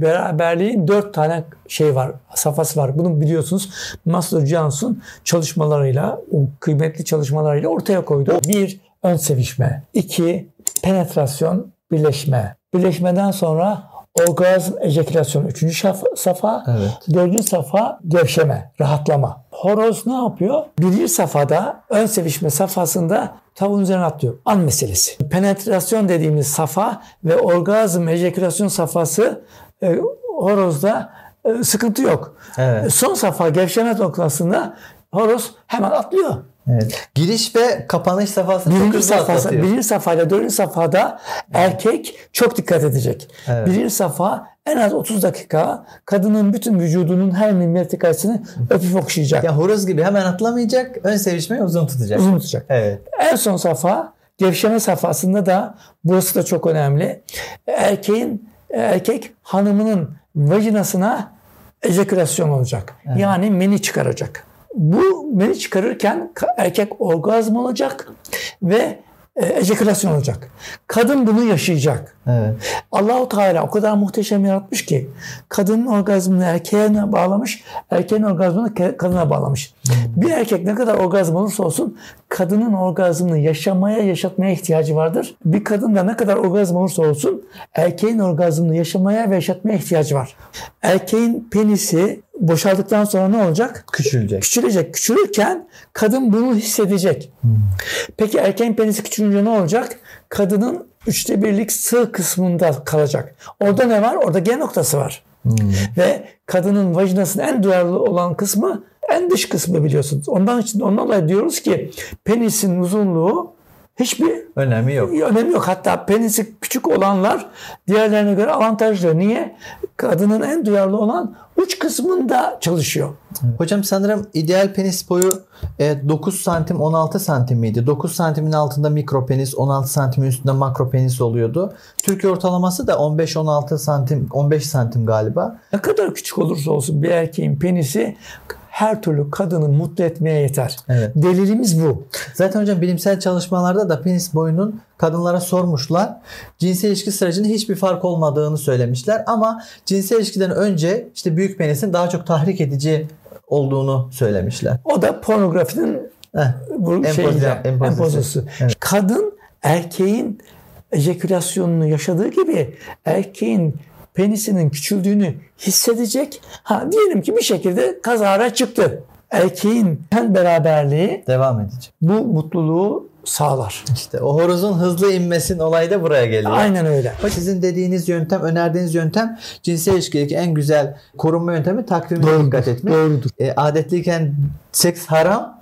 beraberliğin dört tane şey var, safhası var. Bunu biliyorsunuz Maslow Johnson çalışmalarıyla, o kıymetli çalışmalarıyla ortaya koydu. Bir, ön sevişme. iki penetrasyon, birleşme. Birleşmeden sonra orgazm, ejekülasyon üçüncü safa. Evet. Dördüncü safa gevşeme, rahatlama. Horoz ne yapıyor? Birinci safhada ön sevişme safhasında tavuğun üzerine atlıyor. An meselesi. Penetrasyon dediğimiz safa ve orgazm, ejekülasyon safhası e, horozda e, sıkıntı yok. Evet. Son safa gevşeme noktasında horoz hemen atlıyor. Evet. Giriş ve kapanış safhası birinci çok safhası, Birinci safhayla dördüncü safhada erkek çok dikkat edecek. Evet. Birinci safa en az 30 dakika kadının bütün vücudunun her milimetrekasını öpüp okşayacak. Ya horoz gibi hemen atlamayacak. Ön sevişmeyi uzun tutacak. Uzun tutacak. Evet. En son safa gevşeme safhasında da burası da çok önemli. Erkeğin erkek hanımının vajinasına ejekülasyon olacak. Evet. Yani meni çıkaracak. Bu meni çıkarırken erkek orgazm olacak ve e, ejekülasyon olacak. Kadın bunu yaşayacak. Evet. Allahu Teala o kadar muhteşem yaratmış ki kadının orgazmını erkeğe bağlamış, erkeğin orgazmını kadına bağlamış. Bir erkek ne kadar orgazm olursa olsun kadının orgazmını yaşamaya, yaşatmaya ihtiyacı vardır. Bir kadın da ne kadar orgazm olursa olsun erkeğin orgazmını yaşamaya ve yaşatmaya ihtiyacı var. Erkeğin penisi boşaldıktan sonra ne olacak? Küçülecek. Küçülecek. Küçülürken kadın bunu hissedecek. Hmm. Peki erkeğin penisi küçülünce ne olacak? Kadının üçte birlik sığ kısmında kalacak. Orada ne var? Orada G noktası var. Hmm. Ve kadının vajinasının en duyarlı olan kısmı en dış kısmı biliyorsunuz. Ondan için ondan dolayı diyoruz ki penisin uzunluğu hiçbir önemi yok. Önemi yok. Hatta penisi küçük olanlar diğerlerine göre avantajlı. Niye? Kadının en duyarlı olan uç kısmında çalışıyor. Hocam sanırım ideal penis boyu 9 e, santim 16 santim miydi? 9 santimin altında mikro penis 16 santimin üstünde makro penis oluyordu. Türkiye ortalaması da 15-16 santim 15 santim galiba. Ne kadar küçük olursa olsun bir erkeğin penisi her türlü kadını mutlu etmeye yeter. Evet. Delilimiz bu. Zaten hocam bilimsel çalışmalarda da penis boyunun kadınlara sormuşlar. Cinsel ilişki sürecinde hiçbir fark olmadığını söylemişler ama cinsel ilişkiden önce işte büyük penisin daha çok tahrik edici olduğunu söylemişler. O da pornografinin Heh, bu şeyiyle, empozisyonu. Evet. Kadın erkeğin ejekülasyonunu yaşadığı gibi erkeğin penisinin küçüldüğünü hissedecek. Ha diyelim ki bir şekilde kazara çıktı. Erkeğin ten beraberliği devam edecek. Bu mutluluğu sağlar. İşte o horozun hızlı inmesin olayı da buraya geliyor. Aynen öyle. Sizin dediğiniz yöntem, önerdiğiniz yöntem cinsel ilişkideki en güzel korunma yöntemi takvimine dikkat etmek. Doğrudur. E, adetliyken seks haram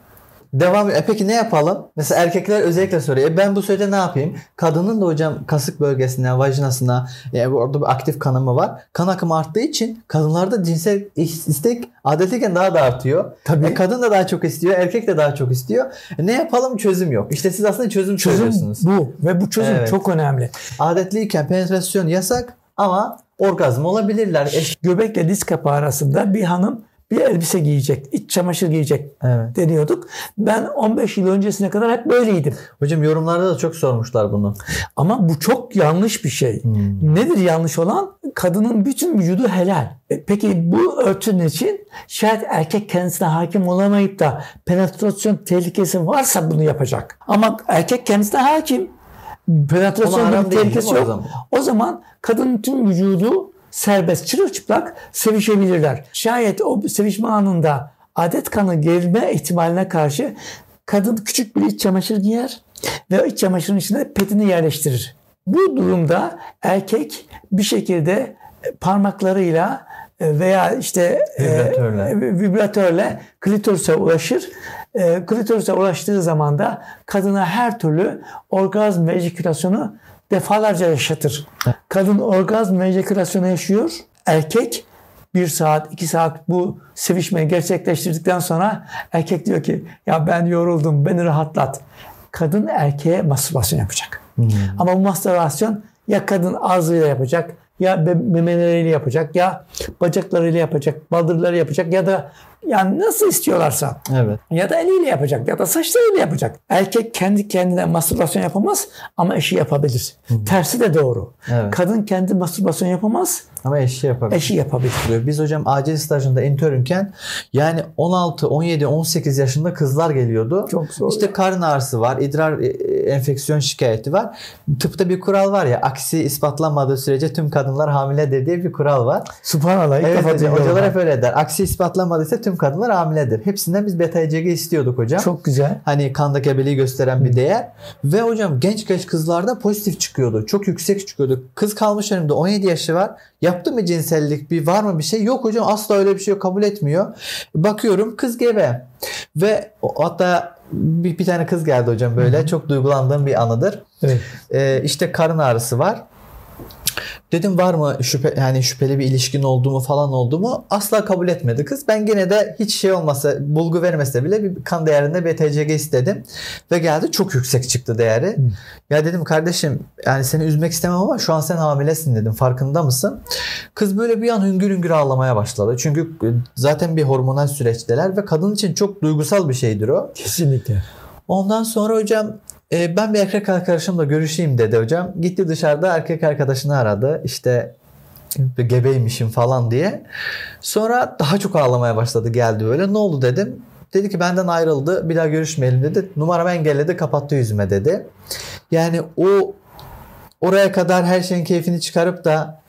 Devam e peki ne yapalım? Mesela erkekler özellikle soruyor. E ben bu sürede ne yapayım? Kadının da hocam kasık bölgesine, vajinasına e, orada bir aktif kanama var. Kan akımı arttığı için kadınlarda cinsel istek adetliyken daha da artıyor. Tabii. E, kadın da daha çok istiyor, erkek de daha çok istiyor. E, ne yapalım? Çözüm yok. İşte siz aslında çözüm, çözüm söylüyorsunuz. bu ve bu çözüm evet. çok önemli. Adetliyken penetrasyon yasak ama orgazm olabilirler. E, Göbekle diz kapağı arasında bir hanım bir elbise giyecek, iç çamaşır giyecek Evet. deniyorduk. Ben 15 yıl öncesine kadar hep böyleydim. Hocam yorumlarda da çok sormuşlar bunu. Ama bu çok yanlış bir şey. Hmm. Nedir yanlış olan? Kadının bütün vücudu helal. E, Peki bu örtünün için şayet erkek kendisine hakim olamayıp da penetrasyon tehlikesi varsa bunu yapacak. Ama erkek kendisine hakim. Ona Penetrasyon haram bir değil, tehlikesi mi o yok. zaman? O zaman kadının tüm vücudu serbest çırılçıplak sevişebilirler. Şayet o sevişme anında adet kanı gelme ihtimaline karşı kadın küçük bir iç çamaşır giyer ve iç çamaşırın içine petini yerleştirir. Bu durumda erkek bir şekilde parmaklarıyla veya işte Vibratörle. e, vibratörle klitoris'e ulaşır. E, klitoris'e ulaştığı zaman da kadına her türlü orgazm ve ejekülasyonu defalarca yaşatır. Kadın orgazm ve ejekülasyonu yaşıyor. Erkek bir saat, iki saat bu sevişmeyi gerçekleştirdikten sonra erkek diyor ki ya ben yoruldum, beni rahatlat. Kadın erkeğe mastürbasyon yapacak. Ama bu mastürbasyon ya kadın ağzıyla yapacak, ya memeleriyle yapacak, ya bacaklarıyla yapacak, baldırları yapacak ya da yani nasıl istiyorlarsa Evet. ya da eliyle yapacak ya da saçlarıyla yapacak. Erkek kendi kendine mastürbasyon yapamaz ama eşi yapabilir. Tersi de doğru. Evet. Kadın kendi mastürbasyon yapamaz, Ama eşi yapabilir. eşi yapabilir. diyor. Biz hocam acil stajında internken yani 16, 17, 18 yaşında kızlar geliyordu. Çok zor İşte ya. karın ağrısı var, idrar e, enfeksiyon şikayeti var. Tıpta bir kural var ya aksi ispatlanmadığı sürece tüm kadınlar hamiledir diye bir kural var. Subhanallah Evet hocam, hocalar hep öyle der. Aksi ispatlanmadıysa tüm kadınlar hamiledir. Hepsinden biz beta HCG istiyorduk hocam. Çok güzel. Hani kanda gebeliği gösteren bir değer. Ve hocam genç genç kızlarda pozitif çıkıyordu. Çok yüksek çıkıyordu. Kız kalmış önümde 17 yaşı var. Yaptı mı cinsellik? Bir var mı bir şey? Yok hocam asla öyle bir şey yok. Kabul etmiyor. Bakıyorum kız gebe. Ve hatta bir, bir tane kız geldi hocam böyle. Çok duygulandığım bir anıdır. Evet. Ee, işte karın ağrısı var. Dedim var mı şüphe yani şüpheli bir ilişkin oldu mu falan oldu mu? Asla kabul etmedi kız. Ben gene de hiç şey olmasa bulgu vermese bile bir kan değerinde BTCG istedim. Ve geldi çok yüksek çıktı değeri. Ya dedim kardeşim yani seni üzmek istemem ama şu an sen hamilesin dedim. Farkında mısın? Kız böyle bir an hüngür hüngür ağlamaya başladı. Çünkü zaten bir hormonal süreçteler ve kadın için çok duygusal bir şeydir o. Kesinlikle. Ondan sonra hocam e, ben bir erkek arkadaşımla görüşeyim dedi hocam. Gitti dışarıda erkek arkadaşını aradı. İşte gebeymişim falan diye. Sonra daha çok ağlamaya başladı geldi böyle. Ne oldu dedim. Dedi ki benden ayrıldı. Bir daha görüşmeyelim dedi. Numaramı engelledi kapattı yüzüme dedi. Yani o oraya kadar her şeyin keyfini çıkarıp da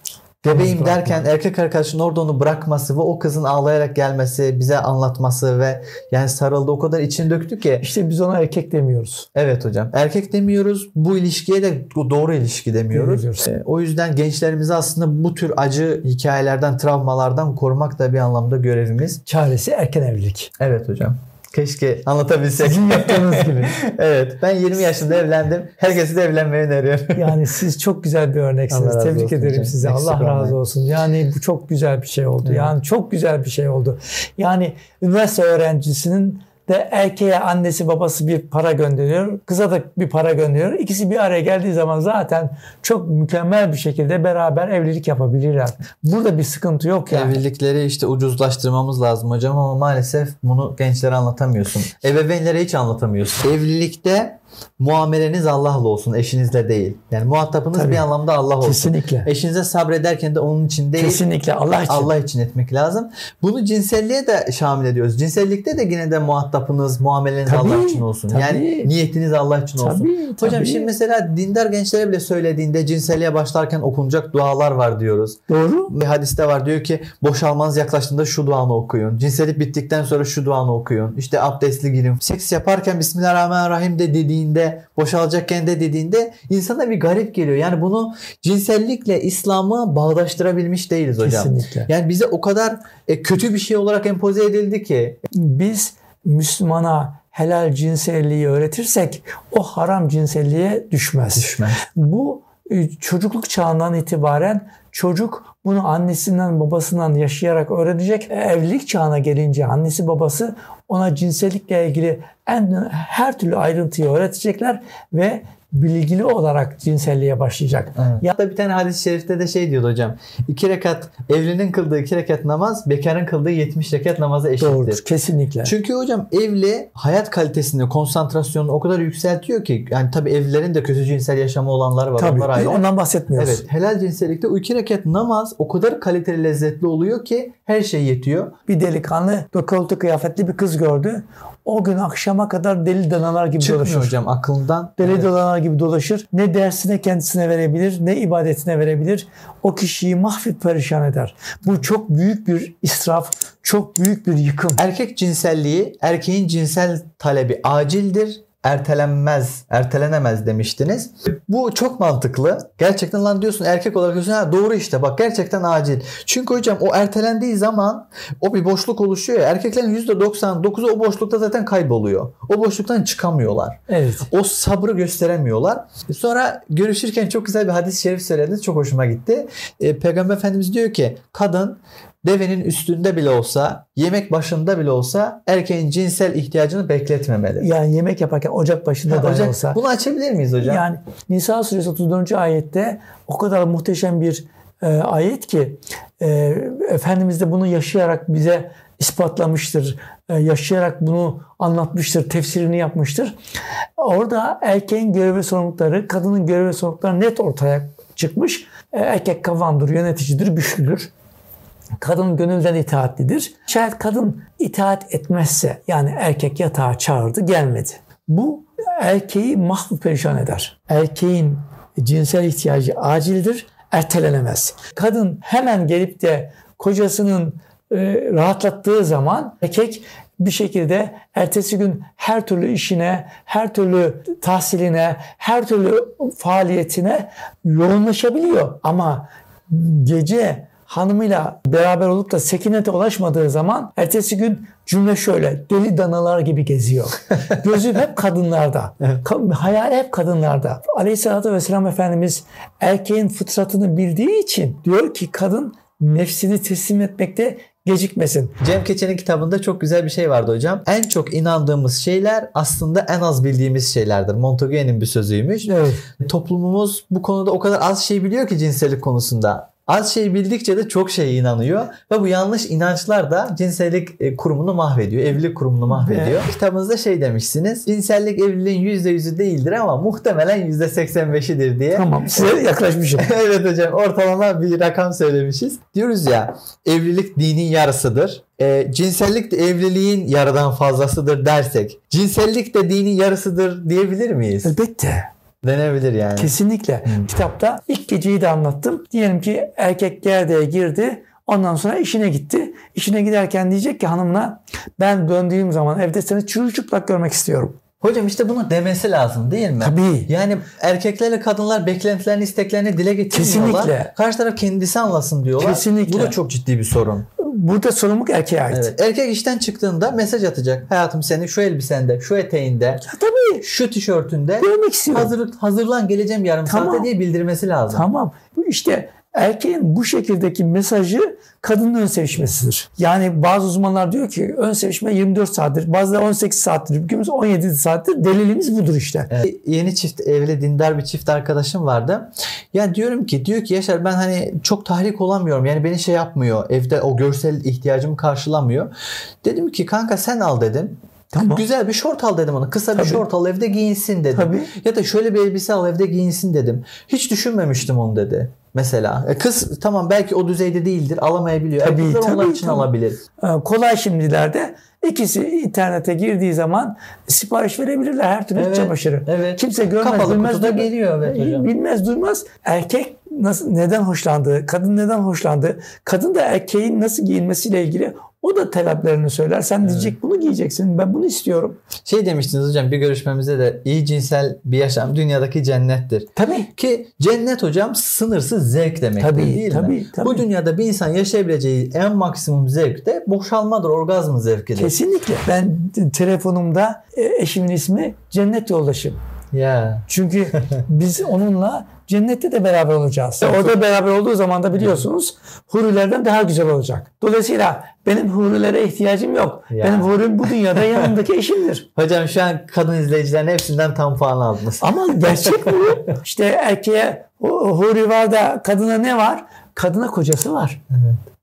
Bırakma. derken erkek arkadaşının orada onu bırakması ve o kızın ağlayarak gelmesi, bize anlatması ve yani sarıldı o kadar için döktü ki İşte biz ona erkek demiyoruz. Evet hocam. Erkek demiyoruz. Bu ilişkiye de doğru ilişki demiyoruz. Demiyoruz. Ee, O yüzden gençlerimizi aslında bu tür acı hikayelerden, travmalardan korumak da bir anlamda görevimiz. Çaresi erken evlilik. Evet hocam. Keşke anlatabilsek. Sizin yaptığınız gibi. evet. Ben 20 yaşında evlendim. Herkese de evlenmeyi öneriyorum. Yani siz çok güzel bir örneksiniz. Allah Tebrik ederim size. Eksik Allah razı olsun. Yani bu çok güzel bir şey oldu. Evet. Yani çok güzel bir şey oldu. Yani üniversite öğrencisinin de erkeğe annesi babası bir para gönderiyor. Kıza da bir para gönderiyor. İkisi bir araya geldiği zaman zaten çok mükemmel bir şekilde beraber evlilik yapabilirler. Burada bir sıkıntı yok yani. Evlilikleri işte ucuzlaştırmamız lazım hocam ama maalesef bunu gençlere anlatamıyorsun. Ebeveynlere hiç anlatamıyorsun. Evlilikte muameleniz Allah'la olsun, eşinizle değil. Yani muhatabınız Tabii. bir anlamda Allah olsun. Kesinlikle. Eşinize sabrederken de onun için değil, Kesinlikle Allah için. Allah için etmek lazım. Bunu cinselliğe de şamil ediyoruz. Cinsellikte de yine de muhatapınız, muameleniz Tabii, Allah için olsun. tabii. Yani niyetiniz Allah için olsun. Tabii, Hocam tabii. şimdi mesela dindar gençlere bile söylediğinde cinselliğe başlarken okunacak dualar var diyoruz. Doğru. Bir hadiste var diyor ki boşalmanız yaklaştığında şu duanı okuyun. Cinsellik bittikten sonra şu duanı okuyun. İşte abdestli girin. Seks yaparken Bismillahirrahmanirrahim de dediğinde, boşalacakken de dediğinde insana bir garip geliyor. Yani bunu cinsellikle İslam'ı bağdaştırabilmiş değiliz hocam. Kesinlikle. Yani bize o kadar e, kötü bir şey olarak empoze edildi ki. biz Müslümana helal cinselliği öğretirsek o haram cinselliğe düşmez. Düşmez. Bu e, çocukluk çağından itibaren çocuk bunu annesinden babasından yaşayarak öğrenecek. E, evlilik çağına gelince annesi babası ona cinsellikle ilgili en her türlü ayrıntıyı öğretecekler ve bilgili olarak cinselliğe başlayacak. Evet. Ya da bir tane hadis-i şerifte de şey diyordu hocam. İki rekat evlinin kıldığı iki rekat namaz bekarın kıldığı 70 rekat namaza eşittir. Doğrudur. Kesinlikle. Çünkü hocam evli hayat kalitesini, konsantrasyonunu o kadar yükseltiyor ki yani tabii evlilerin de kötü cinsel yaşamı olanları var. Tabii. Onlar ayrı. Ondan bahsetmiyoruz. Evet. Helal cinsellikte o iki rekat namaz o kadar kaliteli lezzetli oluyor ki her şey yetiyor. Bir delikanlı dekolte kıyafetli bir kız gördü o gün akşama kadar deli danalar gibi Çıkmıyor dolaşır. hocam aklından. Deli evet. danalar gibi dolaşır. Ne dersine kendisine verebilir ne ibadetine verebilir. O kişiyi mahvet perişan eder. Bu çok büyük bir israf, çok büyük bir yıkım. Erkek cinselliği, erkeğin cinsel talebi acildir ertelenmez, ertelenemez demiştiniz. Bu çok mantıklı. Gerçekten lan diyorsun erkek olarak diyorsun ha doğru işte bak gerçekten acil. Çünkü hocam o ertelendiği zaman o bir boşluk oluşuyor ya. Erkeklerin %99'u o boşlukta zaten kayboluyor. O boşluktan çıkamıyorlar. Evet. O sabrı gösteremiyorlar. Sonra görüşürken çok güzel bir hadis-i şerif söylediniz. Çok hoşuma gitti. Ee, Peygamber Efendimiz diyor ki kadın devenin üstünde bile olsa, yemek başında bile olsa erkeğin cinsel ihtiyacını bekletmemeli. Yani yemek yaparken ocak başında da olsa. Bunu açabilir miyiz hocam? Yani Nisa suresi 34. ayette o kadar muhteşem bir e, ayet ki e, Efendimiz de bunu yaşayarak bize ispatlamıştır. E, yaşayarak bunu anlatmıştır, tefsirini yapmıştır. Orada erkeğin görev ve sorumlulukları, kadının görev ve sorumlulukları net ortaya çıkmış. E, erkek kavandır, yöneticidir, güçlüdür kadın gönülden itaatlidir. Şayet kadın itaat etmezse yani erkek yatağa çağırdı gelmedi. Bu erkeği mahvu perişan eder. Erkeğin cinsel ihtiyacı acildir, ertelenemez. Kadın hemen gelip de kocasının e, rahatlattığı zaman erkek bir şekilde ertesi gün her türlü işine, her türlü tahsiline, her türlü faaliyetine yoğunlaşabiliyor. Ama gece hanımıyla beraber olup da sekinete ulaşmadığı zaman ertesi gün cümle şöyle deli danalar gibi geziyor. Gözü hep kadınlarda. Ka- hayal hep kadınlarda. Aleyhisselatü Vesselam Efendimiz erkeğin fıtratını bildiği için diyor ki kadın nefsini teslim etmekte gecikmesin. Cem Keçen'in kitabında çok güzel bir şey vardı hocam. En çok inandığımız şeyler aslında en az bildiğimiz şeylerdir. Montague'nin bir sözüymüş. Evet. Toplumumuz bu konuda o kadar az şey biliyor ki cinsellik konusunda. Az şey bildikçe de çok şeye inanıyor ve bu yanlış inançlar da cinsellik e, kurumunu mahvediyor. Evlilik kurumunu mahvediyor. Kitabınızda şey demişsiniz. Cinsellik evliliğin %100'ü değildir ama muhtemelen %85'idir diye. Tamam size yaklaşmışım. evet hocam ortalama bir rakam söylemişiz. Diyoruz ya evlilik dinin yarısıdır. E, cinsellik de evliliğin yarıdan fazlasıdır dersek cinsellik de dinin yarısıdır diyebilir miyiz? Elbette. Denebilir yani. Kesinlikle. Hmm. Kitapta ilk geceyi de anlattım. Diyelim ki erkek gerdeğe girdi. Ondan sonra işine gitti. İşine giderken diyecek ki hanımla ben döndüğüm zaman evde seni çırılçıplak görmek istiyorum. Hocam işte bunu demesi lazım değil mi? Tabii. Yani erkeklerle kadınlar beklentilerini, isteklerini dile getirmiyorlar. Kesinlikle. Karşı taraf kendisi anlasın diyorlar. Kesinlikle. Bu da çok ciddi bir sorun. Burada sorumluluk erkeğe ait. Evet. Erkek işten çıktığında mesaj atacak. Hayatım senin şu elbisende, şu eteğinde, ya tabii. şu tişörtünde görmek istiyorum. Hazır, hazırlan geleceğim yarım tamam. saatte diye bildirmesi lazım. Tamam. Bu işte erkeğin bu şekildeki mesajı kadının ön sevişmesidir. Yani bazı uzmanlar diyor ki ön sevişme 24 saattir. Bazıları 18 saattir. Bugünümüz 17 saattir. Delilimiz budur işte. Evet. Yeni çift evli dindar bir çift arkadaşım vardı. Ya diyorum ki diyor ki Yaşar ben hani çok tahrik olamıyorum. Yani beni şey yapmıyor. Evde o görsel ihtiyacımı karşılamıyor. Dedim ki kanka sen al dedim. Tamam. Güzel bir şort al dedim ona. Kısa Tabii. bir şort al evde giyinsin dedim. Tabii. Ya da şöyle bir elbise al evde giyinsin dedim. Hiç düşünmemiştim onu dedi. Mesela e kız tamam belki o düzeyde değildir alamayabiliyor. Tabii, Erkekler tabii, onlar için tabii. alabilir. Ee, kolay şimdilerde ikisi internete girdiği zaman sipariş verebilirler her türlü evet, çamaşırı. Evet. Kimse görmez Kapalı bilmez. Kapalı geliyor evet hocam. Bilmez duymaz. Erkek nasıl neden hoşlandığı, kadın neden hoşlandığı, kadın da erkeğin nasıl giyinmesiyle ilgili o da taleplerini söyler. Sen evet. diyecek bunu giyeceksin. Ben bunu istiyorum. Şey demiştiniz hocam bir görüşmemizde de iyi cinsel bir yaşam dünyadaki cennettir. Tabii. Ki cennet hocam sınırsız zevk demek tabii, değil tabii, mi? Tabii. Bu dünyada bir insan yaşayabileceği en maksimum zevk de boşalmadır, orgazm zevkidir. Kesinlikle. Ben telefonumda e, eşimin ismi Cennet Yoldaşım. Ya. Çünkü biz onunla cennette de beraber olacağız. Orada beraber olduğu zaman da biliyorsunuz hurilerden daha güzel olacak. Dolayısıyla benim hurilere ihtiyacım yok. Ya. Benim hurim bu dünyada yanımdaki eşimdir. Hocam şu an kadın izleyicilerin hepsinden tam puan aldınız. Ama gerçek bu. İşte erkeğe hu- huri var da kadına ne var? Kadına kocası var.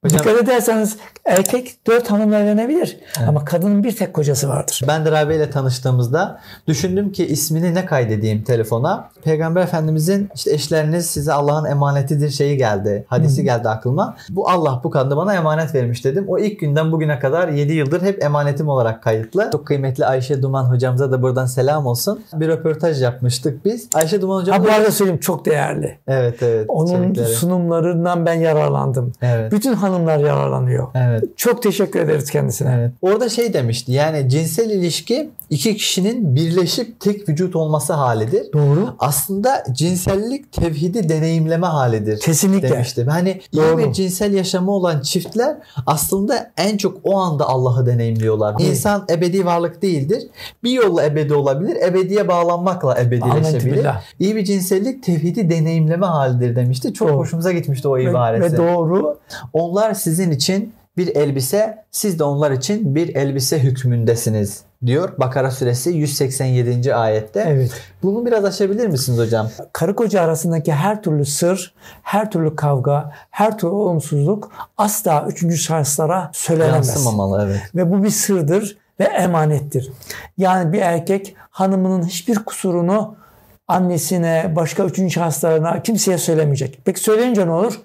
Hocam- Dikkat ederseniz erkek dört hanımla evlenebilir. Ama kadının bir tek kocası vardır. Ben de Rabia ile tanıştığımızda düşündüm ki ismini ne kaydedeyim telefona. Peygamber Efendimizin işte eşleriniz size Allah'ın emanetidir şeyi geldi. Hadisi geldi aklıma. Bu Allah bu kadını bana emanet vermiş dedim. O ilk günden bugüne kadar 7 yıldır hep emanetim olarak kayıtlı. Çok kıymetli Ayşe Duman hocamıza da buradan selam olsun. Bir röportaj yapmıştık biz. Ayşe Duman hocam Ha bu arada söyleyeyim çok değerli. Evet evet. Onun sunumlarından ben yararlandım. Evet. Bütün hanımlar yararlanıyor. Evet. Çok teşekkür ederiz kendisine. Evet. Orada şey demişti yani cinsel ilişki iki kişinin birleşip tek vücut olması halidir. Doğru. Aslında cinsellik tevhidi deneyimleme halidir. Kesinlikle. Demişti. Hani iyi Doğru. bir cinsel yaşamı olan çiftler aslında en çok o anda Allah'ı deneyimliyorlar. Evet. İnsan ebedi varlık değildir. Bir yolla ebedi olabilir. Ebediye bağlanmakla ebedileşebilir. İyi bir cinsellik tevhidi deneyimleme halidir demişti. Çok Doğru. hoşumuza gitmişti o Ve, ibaresi. ve doğru. Onlar sizin için bir elbise, siz de onlar için bir elbise hükmündesiniz diyor Bakara suresi 187. ayette. Evet. Bunu biraz açabilir misiniz hocam? Karı koca arasındaki her türlü sır, her türlü kavga, her türlü olumsuzluk asla üçüncü şahıslara söylenemez. Yansımamalı evet. Ve bu bir sırdır ve emanettir. Yani bir erkek hanımının hiçbir kusurunu annesine, başka üçüncü şahıslarına kimseye söylemeyecek. Peki söyleyince ne olur?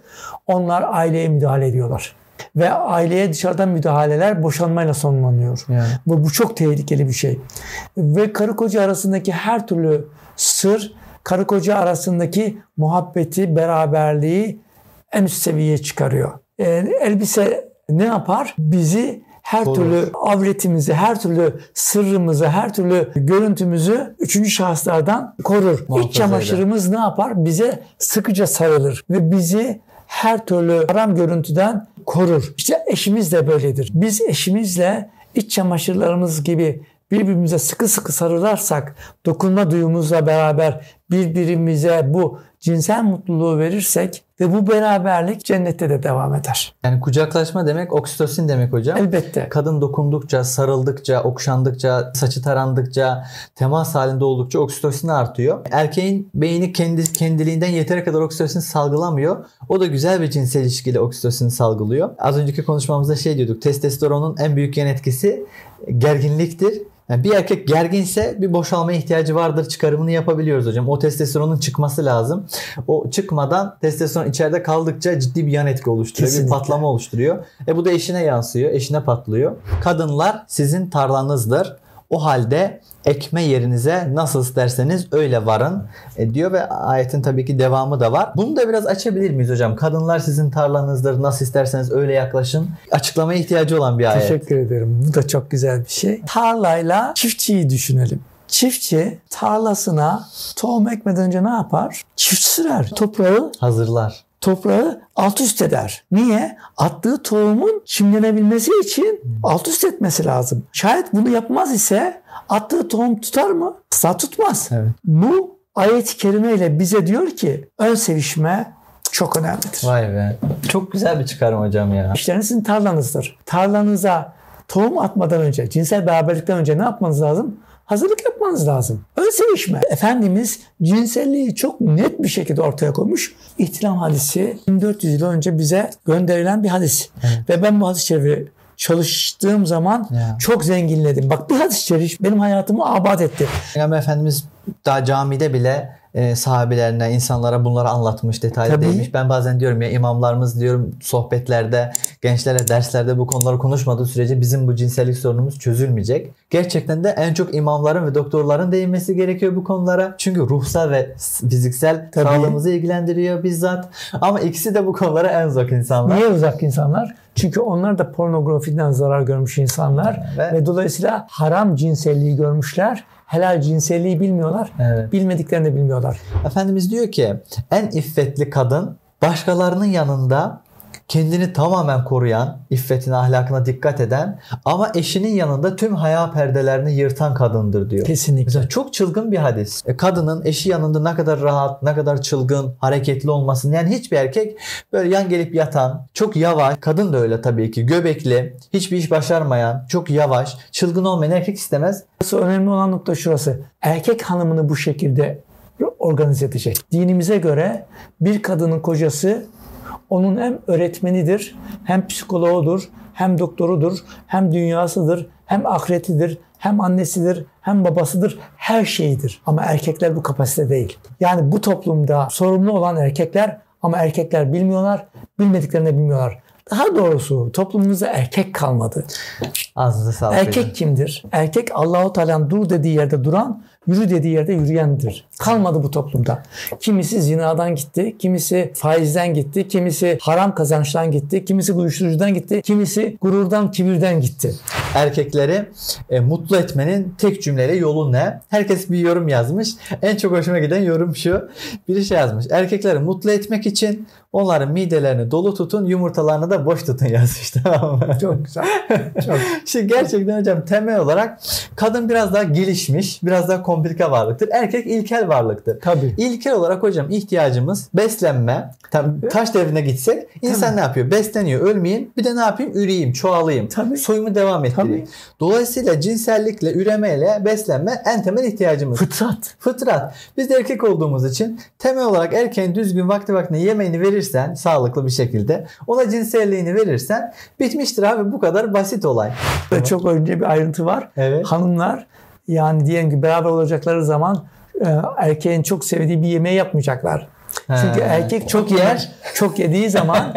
Onlar aileye müdahale ediyorlar. Ve aileye dışarıdan müdahaleler boşanmayla sonlanıyor. Yani. Bu, bu çok tehlikeli bir şey. Ve karı koca arasındaki her türlü sır, karı koca arasındaki muhabbeti, beraberliği en üst seviyeye çıkarıyor. Ee, elbise ne yapar? Bizi her Korur. türlü avretimizi, her türlü sırrımızı, her türlü görüntümüzü üçüncü şahıslardan korur. Muhafaza İç çamaşırımız ne yapar? Bize sıkıca sarılır ve bizi her türlü haram görüntüden korur. İşte eşimiz de böyledir. Biz eşimizle iç çamaşırlarımız gibi birbirimize sıkı sıkı sarılarsak, dokunma duyumuzla beraber birbirimize bu cinsel mutluluğu verirsek ve bu beraberlik cennette de devam eder. Yani kucaklaşma demek oksitosin demek hocam. Elbette. Kadın dokundukça, sarıldıkça, okşandıkça, saçı tarandıkça, temas halinde oldukça oksitosin artıyor. Erkeğin beyni kendi kendiliğinden yeteri kadar oksitosin salgılamıyor. O da güzel bir cinsel ilişkiyle oksitosin salgılıyor. Az önceki konuşmamızda şey diyorduk. Testosteronun en büyük yan etkisi gerginliktir. Yani bir erkek gerginse bir boşalma ihtiyacı vardır çıkarımını yapabiliyoruz hocam. O testosteronun çıkması lazım. O çıkmadan testosteron içeride kaldıkça ciddi bir yan etki oluşturuyor. Kesinlikle. Bir patlama oluşturuyor. E bu da eşine yansıyor. Eşine patlıyor. Kadınlar sizin tarlanızdır. O halde ekme yerinize nasıl isterseniz öyle varın e, diyor ve ayetin tabii ki devamı da var. Bunu da biraz açabilir miyiz hocam? Kadınlar sizin tarlanızdır. Nasıl isterseniz öyle yaklaşın. Açıklamaya ihtiyacı olan bir ayet. Teşekkür ederim. Bu da çok güzel bir şey. Tarlayla çiftçiyi düşünelim. Çiftçi tarlasına tohum ekmeden önce ne yapar? Çift sürer. Toprağı Hazırlar. Toprağı alt üst eder. Niye? Attığı tohumun çimlenebilmesi için alt üst etmesi lazım. Şayet bunu yapmaz ise attığı tohum tutar mı? Asla tutmaz. Evet. Bu ayet-i kerime ile bize diyor ki ön sevişme çok önemlidir. Vay be. Çok güzel bir çıkarım hocam ya. İşleriniz sizin tarlanızdır. Tarlanıza tohum atmadan önce, cinsel beraberlikten önce ne yapmanız lazım? Hazırlık yapmanız lazım. Ön sevişme. Efendimiz cinselliği çok net bir şekilde ortaya koymuş. İhtilam hadisi 1400 yıl önce bize gönderilen bir hadis. Ve ben bu hadis-i şerifi çalıştığım zaman Ya. çok zenginledim. Bak bir hadis-i şerif benim hayatımı abat etti. Peygamber Efendimiz daha camide bile e, sahabelerine, insanlara bunları anlatmış, detaylı Tabii. değinmiş. Ben bazen diyorum ya imamlarımız diyorum sohbetlerde, gençlere derslerde bu konuları konuşmadığı sürece bizim bu cinsellik sorunumuz çözülmeyecek. Gerçekten de en çok imamların ve doktorların değinmesi gerekiyor bu konulara. Çünkü ruhsal ve fiziksel Tabii. sağlığımızı ilgilendiriyor bizzat. Ama ikisi de bu konulara en uzak insanlar. Niye uzak insanlar? Çünkü onlar da pornografiden zarar görmüş insanlar Ve- ve dolayısıyla haram cinselliği görmüşler. Helal cinselliği bilmiyorlar. Evet. Bilmediklerini de bilmiyorlar. Efendimiz diyor ki en iffetli kadın başkalarının yanında kendini tamamen koruyan, iffetine, ahlakına dikkat eden ama eşinin yanında tüm haya perdelerini yırtan kadındır diyor. Kesinlikle. Mesela çok çılgın bir hadis. E, kadının eşi yanında ne kadar rahat, ne kadar çılgın, hareketli olmasın. Yani hiçbir erkek böyle yan gelip yatan, çok yavaş, kadın da öyle tabii ki, göbekli, hiçbir iş başarmayan, çok yavaş, çılgın olmayan erkek istemez. Burası önemli olan nokta şurası. Erkek hanımını bu şekilde organize edecek. Dinimize göre bir kadının kocası onun hem öğretmenidir, hem psikoloğudur, hem doktorudur, hem dünyasıdır, hem ahiretidir, hem annesidir, hem babasıdır, her şeyidir. Ama erkekler bu kapasite değil. Yani bu toplumda sorumlu olan erkekler ama erkekler bilmiyorlar, bilmediklerini bilmiyorlar. Daha doğrusu toplumumuzda erkek kalmadı. Ağzınıza sağlık. Erkek hocam. kimdir? Erkek Allahu Teala'nın dur dediği yerde duran, yürü dediği yerde yürüyendir. Kalmadı bu toplumda. Kimisi zinadan gitti, kimisi faizden gitti, kimisi haram kazançtan gitti, kimisi uyuşturucudan gitti, kimisi gururdan, kibirden gitti. erkekleri e, mutlu etmenin tek cümleyle yolu ne? Herkes bir yorum yazmış. En çok hoşuma giden yorum şu. Biri şey yazmış. Erkekleri mutlu etmek için onların midelerini dolu tutun, yumurtalarını da boş tutun yazmış. Tamam mı? Çok güzel. Çok. Şimdi gerçekten hocam temel olarak kadın biraz daha gelişmiş, biraz daha komplike varlıktır. Erkek ilkel varlıktır. Tabii. İlkel olarak hocam ihtiyacımız beslenme. Tam taş devrine gitsek insan ne yapıyor? Besleniyor. Ölmeyeyim. Bir de ne yapayım? Üreyeyim, çoğalayım. Tabii. Soyumu devam ettireyim. Tabii. Dolayısıyla cinsellikle, üremeyle beslenme en temel ihtiyacımız. Fıtrat. Fıtrat. Biz de erkek olduğumuz için temel olarak erkeğin düzgün vakti vaktine yemeğini verirsen sağlıklı bir şekilde ona cinselliğini verirsen bitmiştir abi bu kadar basit olay. Çok önce bir ayrıntı var. Evet. Hanımlar yani diyelim ki beraber olacakları zaman e, erkeğin çok sevdiği bir yemeği yapmayacaklar. Çünkü He. erkek çok yer, çok yediği zaman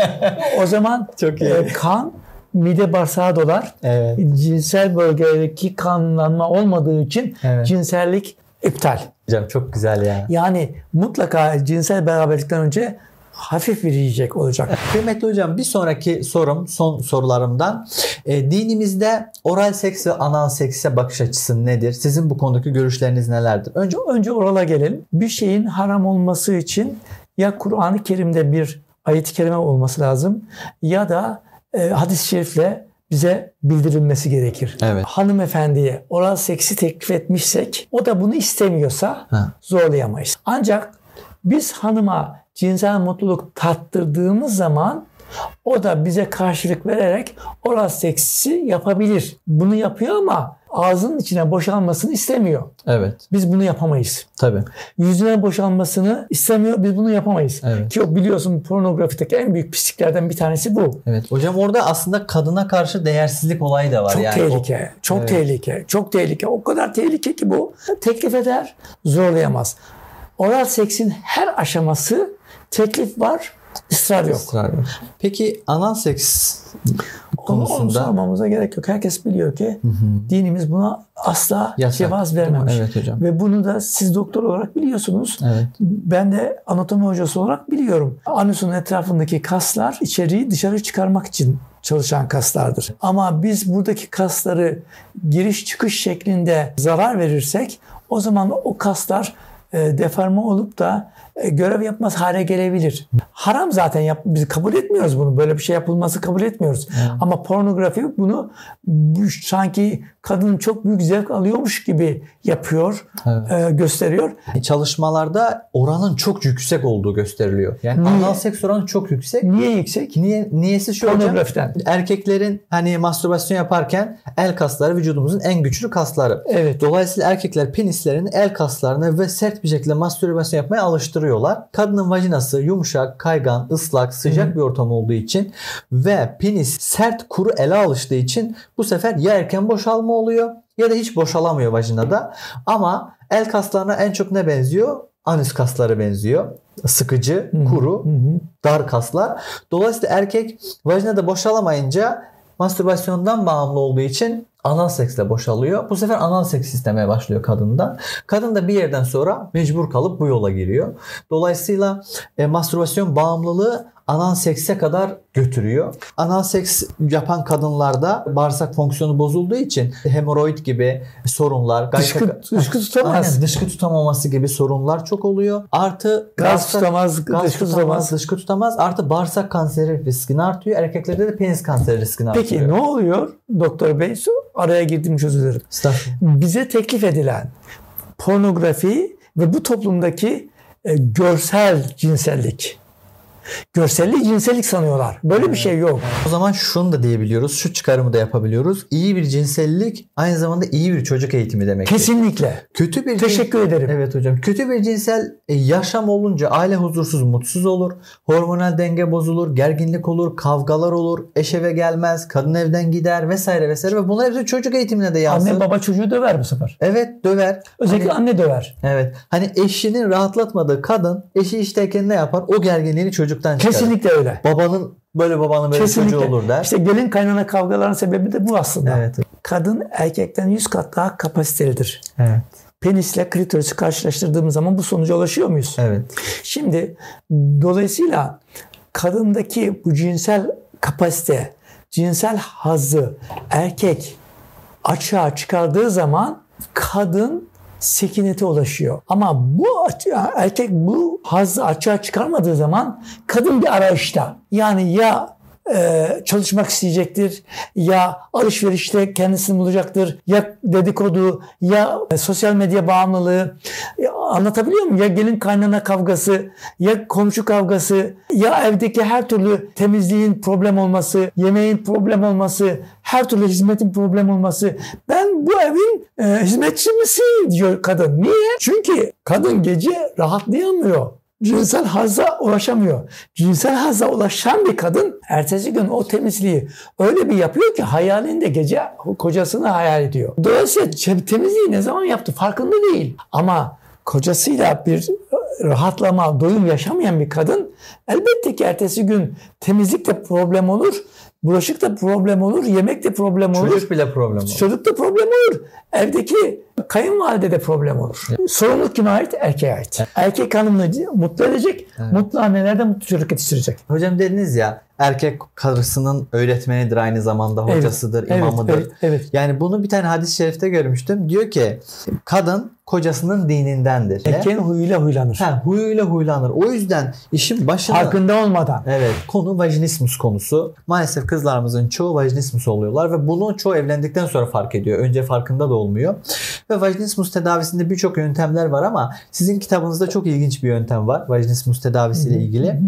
o zaman Çok iyi. e, kan mide bağırsağa dolar. Evet. Cinsel bölgedeki kanlanma olmadığı için Evet. cinsellik iptal. Hocam çok güzel ya. Yani mutlaka cinsel beraberlikten önce hafif bir yiyecek olacak. Kıymetli hocam bir sonraki sorum son sorularımdan e, dinimizde oral seks ve anal sekse bakış açısı nedir? Sizin bu konudaki görüşleriniz nelerdir? Önce Önce orala gelelim. Bir şeyin haram olması için ya Kur'an-ı Kerim'de bir ayet-i kerime olması lazım ya da e, hadis-i şerifle bize bildirilmesi gerekir. Evet. Hanımefendiye oral seksi teklif etmişsek o da bunu istemiyorsa Ha. zorlayamayız. Ancak biz hanıma cinsel mutluluk tattırdığımız zaman o da bize karşılık vererek oral seksi yapabilir. Bunu yapıyor ama ağzının içine boşalmasını istemiyor. evet Biz bunu yapamayız. tabii. Yüzüne boşalmasını istemiyor. Biz bunu yapamayız. Evet. Ki o biliyorsun pornografideki en büyük pisliklerden bir tanesi bu. Evet. Hocam orada aslında kadına karşı değersizlik olayı da var. Çok yani tehlike. Çok Evet. tehlike. Çok tehlike. O kadar tehlike ki bu. Teklif eder, zorlayamaz. Oral seksin her aşaması teklif var, ısrar yok. ısrar yok. Peki anal seks Onu, onu konusunda sormamıza gerek yok. Herkes biliyor ki dinimiz buna asla Yasak. cevaz vermemiş. Evet hocam. Ve bunu da siz doktor olarak biliyorsunuz. Evet. Ben de anatomi hocası olarak biliyorum. Anusun etrafındaki kaslar içeriği dışarı çıkarmak için çalışan kaslardır. Ama biz buradaki kasları giriş çıkış şeklinde zarar verirsek o zaman o kaslar deforme olup da e, görev yapmaz hale gelebilir. Haram zaten yap, biz kabul etmiyoruz bunu. Böyle bir şey yapılması kabul etmiyoruz. Ama pornografi bunu bu, sanki kadın çok büyük zevk alıyormuş gibi yapıyor, Evet. e, gösteriyor. Çalışmalarda oranın çok yüksek olduğu gösteriliyor. Yani Niye? anal seks oranı çok yüksek. Niye yüksek? Niye niyesi şu hocam? Pornografiden. Erkeklerin hani mastürbasyon yaparken el kasları vücudumuzun en güçlü kasları. Evet. Dolayısıyla erkekler penislerini el kaslarına ve sert bir şekilde mastürbasyon yapmaya alıştırıyorlar. Kadının vajinası yumuşak, kaygan, ıslak, sıcak bir ortam olduğu için ve penis sert, kuru ele alıştığı için bu sefer ya erken boşalma oluyor ya da hiç boşalamıyor vajinada. Ama el kaslarına en çok ne benziyor? Anüs kasları benziyor. Sıkıcı, kuru, dar kaslar. Dolayısıyla erkek vajinada boşalamayınca mastürbasyondan bağımlı olduğu için anal seksle boşalıyor. Bu sefer anal seks istemeye başlıyor kadından. Kadın da bir yerden sonra mecbur kalıp bu yola giriyor. Dolayısıyla e, mastürbasyon bağımlılığı anal sekse kadar götürüyor. Anal seks yapan kadınlarda bağırsak fonksiyonu bozulduğu için hemoroid gibi sorunlar, dışkı, dışkı tutamaz. Aynen, dışkı tutamaması gibi sorunlar çok oluyor. Artı gaz bağırsak, tutamaz, gaz dışkı tutamaz, tutamaz. dışkı tutamaz. Artı bağırsak kanseri riskini artıyor. Erkeklerde de penis kanseri riskini artıyor. Peki ne oluyor doktor bey? Araya girdim dilerim. Bize teklif edilen pornografi ve bu toplumdaki e, görsel cinsellik. Görselliği cinsellik sanıyorlar. Böyle bir şey yok. O zaman şunu da diyebiliyoruz. Şu çıkarımı da yapabiliyoruz. İyi bir cinsellik aynı zamanda iyi bir çocuk eğitimi demek. Kesinlikle. Kötü bir Teşekkür cins... ederim. Evet hocam. Kötü bir cinsel e, yaşam olunca aile huzursuz, mutsuz olur. Hormonal denge bozulur, gerginlik olur, kavgalar olur, eş eve gelmez, kadın evden gider vesaire vesaire ve bunlar hepsi çocuk eğitimine de yansır. Anne baba çocuğu döver bu sefer. Evet döver. Özellikle hani, anne döver. Evet. Hani eşinin rahatlatmadığı kadın eşi işteyken ne yapar? O gerginliğini çocuktan çıkarır. Kesinlikle öyle. Babanın böyle babanın böyle Kesinlikle. çocuğu olur der. İşte gelin kaynana kavgaların sebebi de bu aslında. Evet. Kadın erkekten 100 kat daha kapasitelidir. Evet. Penisle klitorisi karşılaştırdığımız zaman bu sonuca ulaşıyor muyuz? Evet. Şimdi dolayısıyla kadındaki bu cinsel kapasite, cinsel hazzı erkek açığa çıkardığı zaman kadın sekinete ulaşıyor. Ama bu erkek bu hazzı açığa çıkarmadığı zaman kadın bir arayışta. Yani ya e, çalışmak isteyecektir ya alışverişte kendisini bulacaktır ya dedikodu ya e, sosyal medya bağımlılığı anlatabiliyor muyum? Ya gelin kaynana kavgası ya komşu kavgası ya evdeki her türlü temizliğin problem olması yemeğin problem olması her türlü hizmetin problem olması ben bu evin e, hizmetçi diyor kadın. Niye? Çünkü kadın gece rahatlayamıyor cinsel hazza ulaşamıyor. Cinsel hazza ulaşan bir kadın ertesi gün o temizliği öyle bir yapıyor ki hayalinde gece kocasını hayal ediyor. Dolayısıyla temizliği ne zaman yaptı farkında değil. Ama kocasıyla bir rahatlama, doyum yaşamayan bir kadın elbette ki ertesi gün temizlikte problem olur. Bulaşık da problem olur, yemek de problem olur. Çocuk bile problem olur. Çocuk da problem olur. Evdeki kayınvalide de problem olur. Evet. Sorumluluk kime ait? Erkeğe ait. Evet. Erkek hanımını mutlu edecek, evet. mutlu anneler de mutlu çocuk yetiştirecek. Hocam dediniz ya erkek karısının öğretmenidir aynı zamanda hocasıdır, evet, imamıdır. Evet, evet. Yani bunu bir tane hadis-i şerifte görmüştüm. Diyor ki kadın kocasının dinindendir. Erkeğin huyuyla huylanır. Ha, huyuyla huylanır. O yüzden işin başında... Farkında olmadan. Evet. Konu vajinismus konusu. Maalesef kızlarımızın çoğu vajinismus oluyorlar ve bunu çoğu evlendikten sonra fark ediyor. Önce farkında da olmuyor. Ve vajinismus tedavisinde birçok yöntemler var ama sizin kitabınızda çok ilginç bir yöntem var. Vajinismus tedavisiyle ilgili.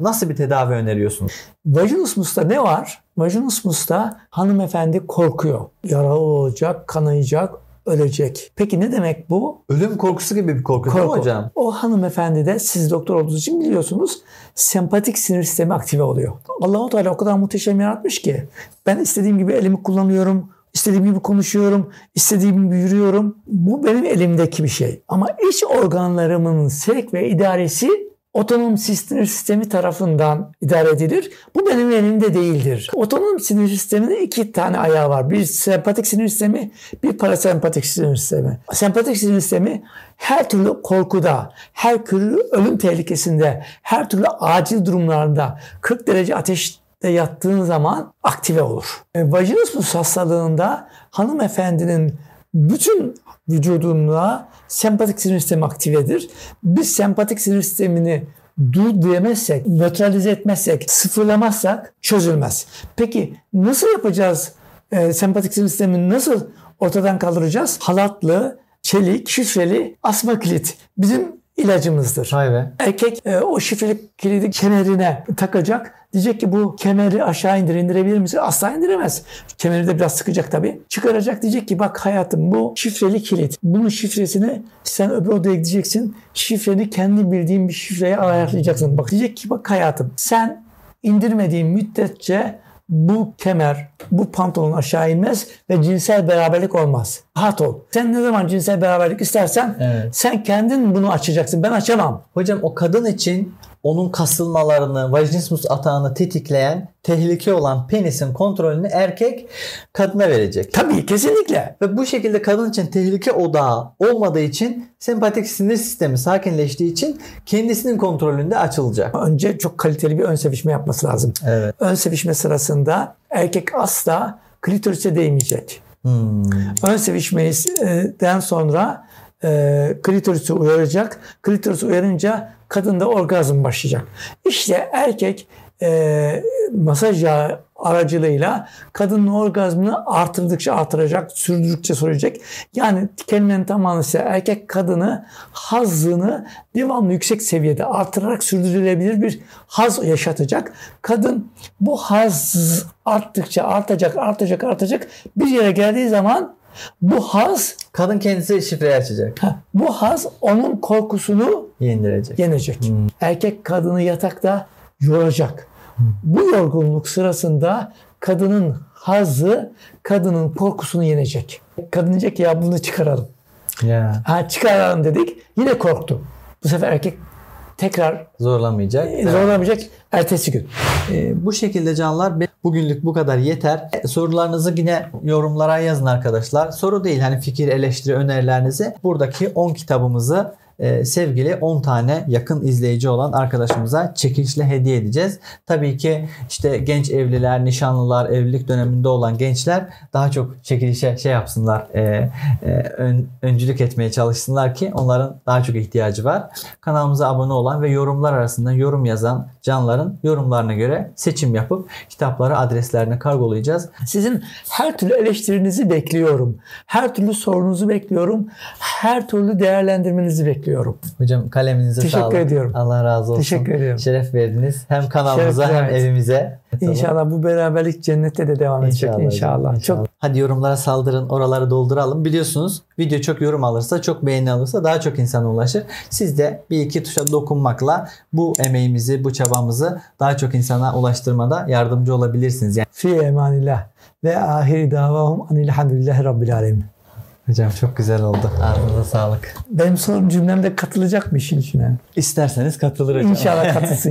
Nasıl bir tedavi öneriyorsunuz? Vajinismus'ta ne var? Vajinismus'ta hanımefendi korkuyor. Yaralı olacak, kanayacak, ölecek. Peki ne demek bu? Ölüm korkusu gibi bir korku, korku. değil mi hocam? O hanımefendi de siz doktor olduğunuz için biliyorsunuz sempatik sinir sistemi aktive oluyor. Allahu Teala o kadar muhteşem yaratmış ki ben istediğim gibi elimi kullanıyorum, istediğim gibi konuşuyorum, istediğim gibi yürüyorum. Bu benim elimdeki bir şey. Ama iç organlarımın sevk ve idaresi otonom sinir sistemi tarafından idare edilir. Bu benim elimde değildir. Otonom sinir sisteminin iki tane ayağı var. Bir sempatik sinir sistemi, bir parasempatik sinir sistemi. Sempatik sinir sistemi her türlü korkuda, her türlü ölüm tehlikesinde, her türlü acil durumlarında 40 derece ateşte yattığın zaman aktive olur. E, vajinismus hastalığında hanımefendinin bütün vücudunda sempatik sinir sistemi aktivedir. Biz sempatik sinir sistemini dur diyemezsek, nötralize etmezsek, sıfırlamazsak çözülmez. Peki nasıl yapacağız? E, sempatik sinir sistemini nasıl ortadan kaldıracağız? Halatlı, çelik, şifreli asma kilit bizim ilacımızdır. Vay be. Erkek e, o şifreli kilidi kemerine takacak. Diyecek ki bu kemeri aşağı indir indirebilir misin? Asla indiremez. Kemeri de biraz sıkacak tabii. Çıkaracak diyecek ki bak hayatım bu şifreli kilit. Bunun şifresini sen öbür odaya gideceksin. Şifreni kendi bildiğin bir şifreye ayarlayacaksın. Bak diyecek ki bak hayatım sen indirmediğin müddetçe bu kemer, bu pantolon aşağı inmez ve cinsel beraberlik olmaz. Rahat ol. Sen ne zaman cinsel beraberlik istersen Evet. sen kendin bunu açacaksın. Ben açamam. Hocam o kadın için onun kasılmalarını, vajinismus atağını tetikleyen tehlike olan penisin kontrolünü erkek kadına verecek. Tabii kesinlikle. Ve bu şekilde kadın için tehlike odağı olmadığı için sempatik sinir sistemi sakinleştiği için kendisinin kontrolünde açılacak. Önce çok kaliteli bir ön sevişme yapması lazım. Evet. Ön sevişme sırasında erkek asla klitorise değmeyecek. Hmm. Ön sevişmeden sonra e, klitorisi uyaracak. Klitoris uyarınca kadında orgazm başlayacak. İşte erkek e, masaj aracılığıyla kadının orgazmını artırdıkça artıracak, sürdürdükçe sürecek. Yani kelimenin tamamı ise erkek kadını hazzını devamlı yüksek seviyede artırarak sürdürülebilir bir haz yaşatacak. Kadın bu haz arttıkça artacak, artacak, artacak. Bir yere geldiği zaman bu haz, Kadın kendisi şifreyi açacak. bu haz onun korkusunu Yendirecek. yenecek. Erkek kadını yatakta yoracak. Bu yorgunluk sırasında kadının hazı kadının korkusunu yenecek. Kadın diyecek ya bunu çıkaralım. Ya. Ha çıkaralım dedik. Yine korktu. Bu sefer erkek tekrar Zorlamayacak. zorlamayacak ertesi gün. Ee, bu şekilde canlar bugünlük bu kadar yeter. E, Sorularınızı yine yorumlara yazın arkadaşlar. Soru değil hani fikir, eleştiri, önerilerinizi buradaki 10 kitabımızı e, sevgili 10 tane yakın izleyici olan arkadaşımıza çekilişle hediye edeceğiz. Tabii ki işte genç evliler, nişanlılar, evlilik döneminde olan gençler daha çok çekilişe şey yapsınlar, e, e, ön- öncülük etmeye çalışsınlar ki onların daha çok ihtiyacı var. Kanalımıza abone olan ve yorumlar arasında yorum yazan canların yorumlarına göre seçim yapıp kitapları adreslerine kargolayacağız. Sizin her türlü eleştirinizi bekliyorum. Her türlü sorunuzu bekliyorum. Her türlü değerlendirmenizi bekliyorum. Hocam kaleminize Teşekkür sağlık. ediyorum. Allah razı olsun. Teşekkür ediyorum. Şeref verdiniz. Hem kanalımıza Şeref, hem evet. evimize. İnşallah bu beraberlik cennette de devam edecek hocam, inşallah. Çok Hadi yorumlara saldırın, oraları dolduralım. Biliyorsunuz video çok yorum alırsa, çok beğeni alırsa daha çok insana ulaşır. Siz de bir iki tuşa dokunmakla bu emeğimizi, bu çabamızı daha çok insana ulaştırmada yardımcı olabilirsiniz. Yani fi emanillah ve ahiri davahum anilhamdülillahi rabbil alemin. Hocam çok güzel oldu. Ağzınıza sağlık. Benim son cümlemde katılacak mı işin içine? İsterseniz katılır hocam. İnşallah katılsın.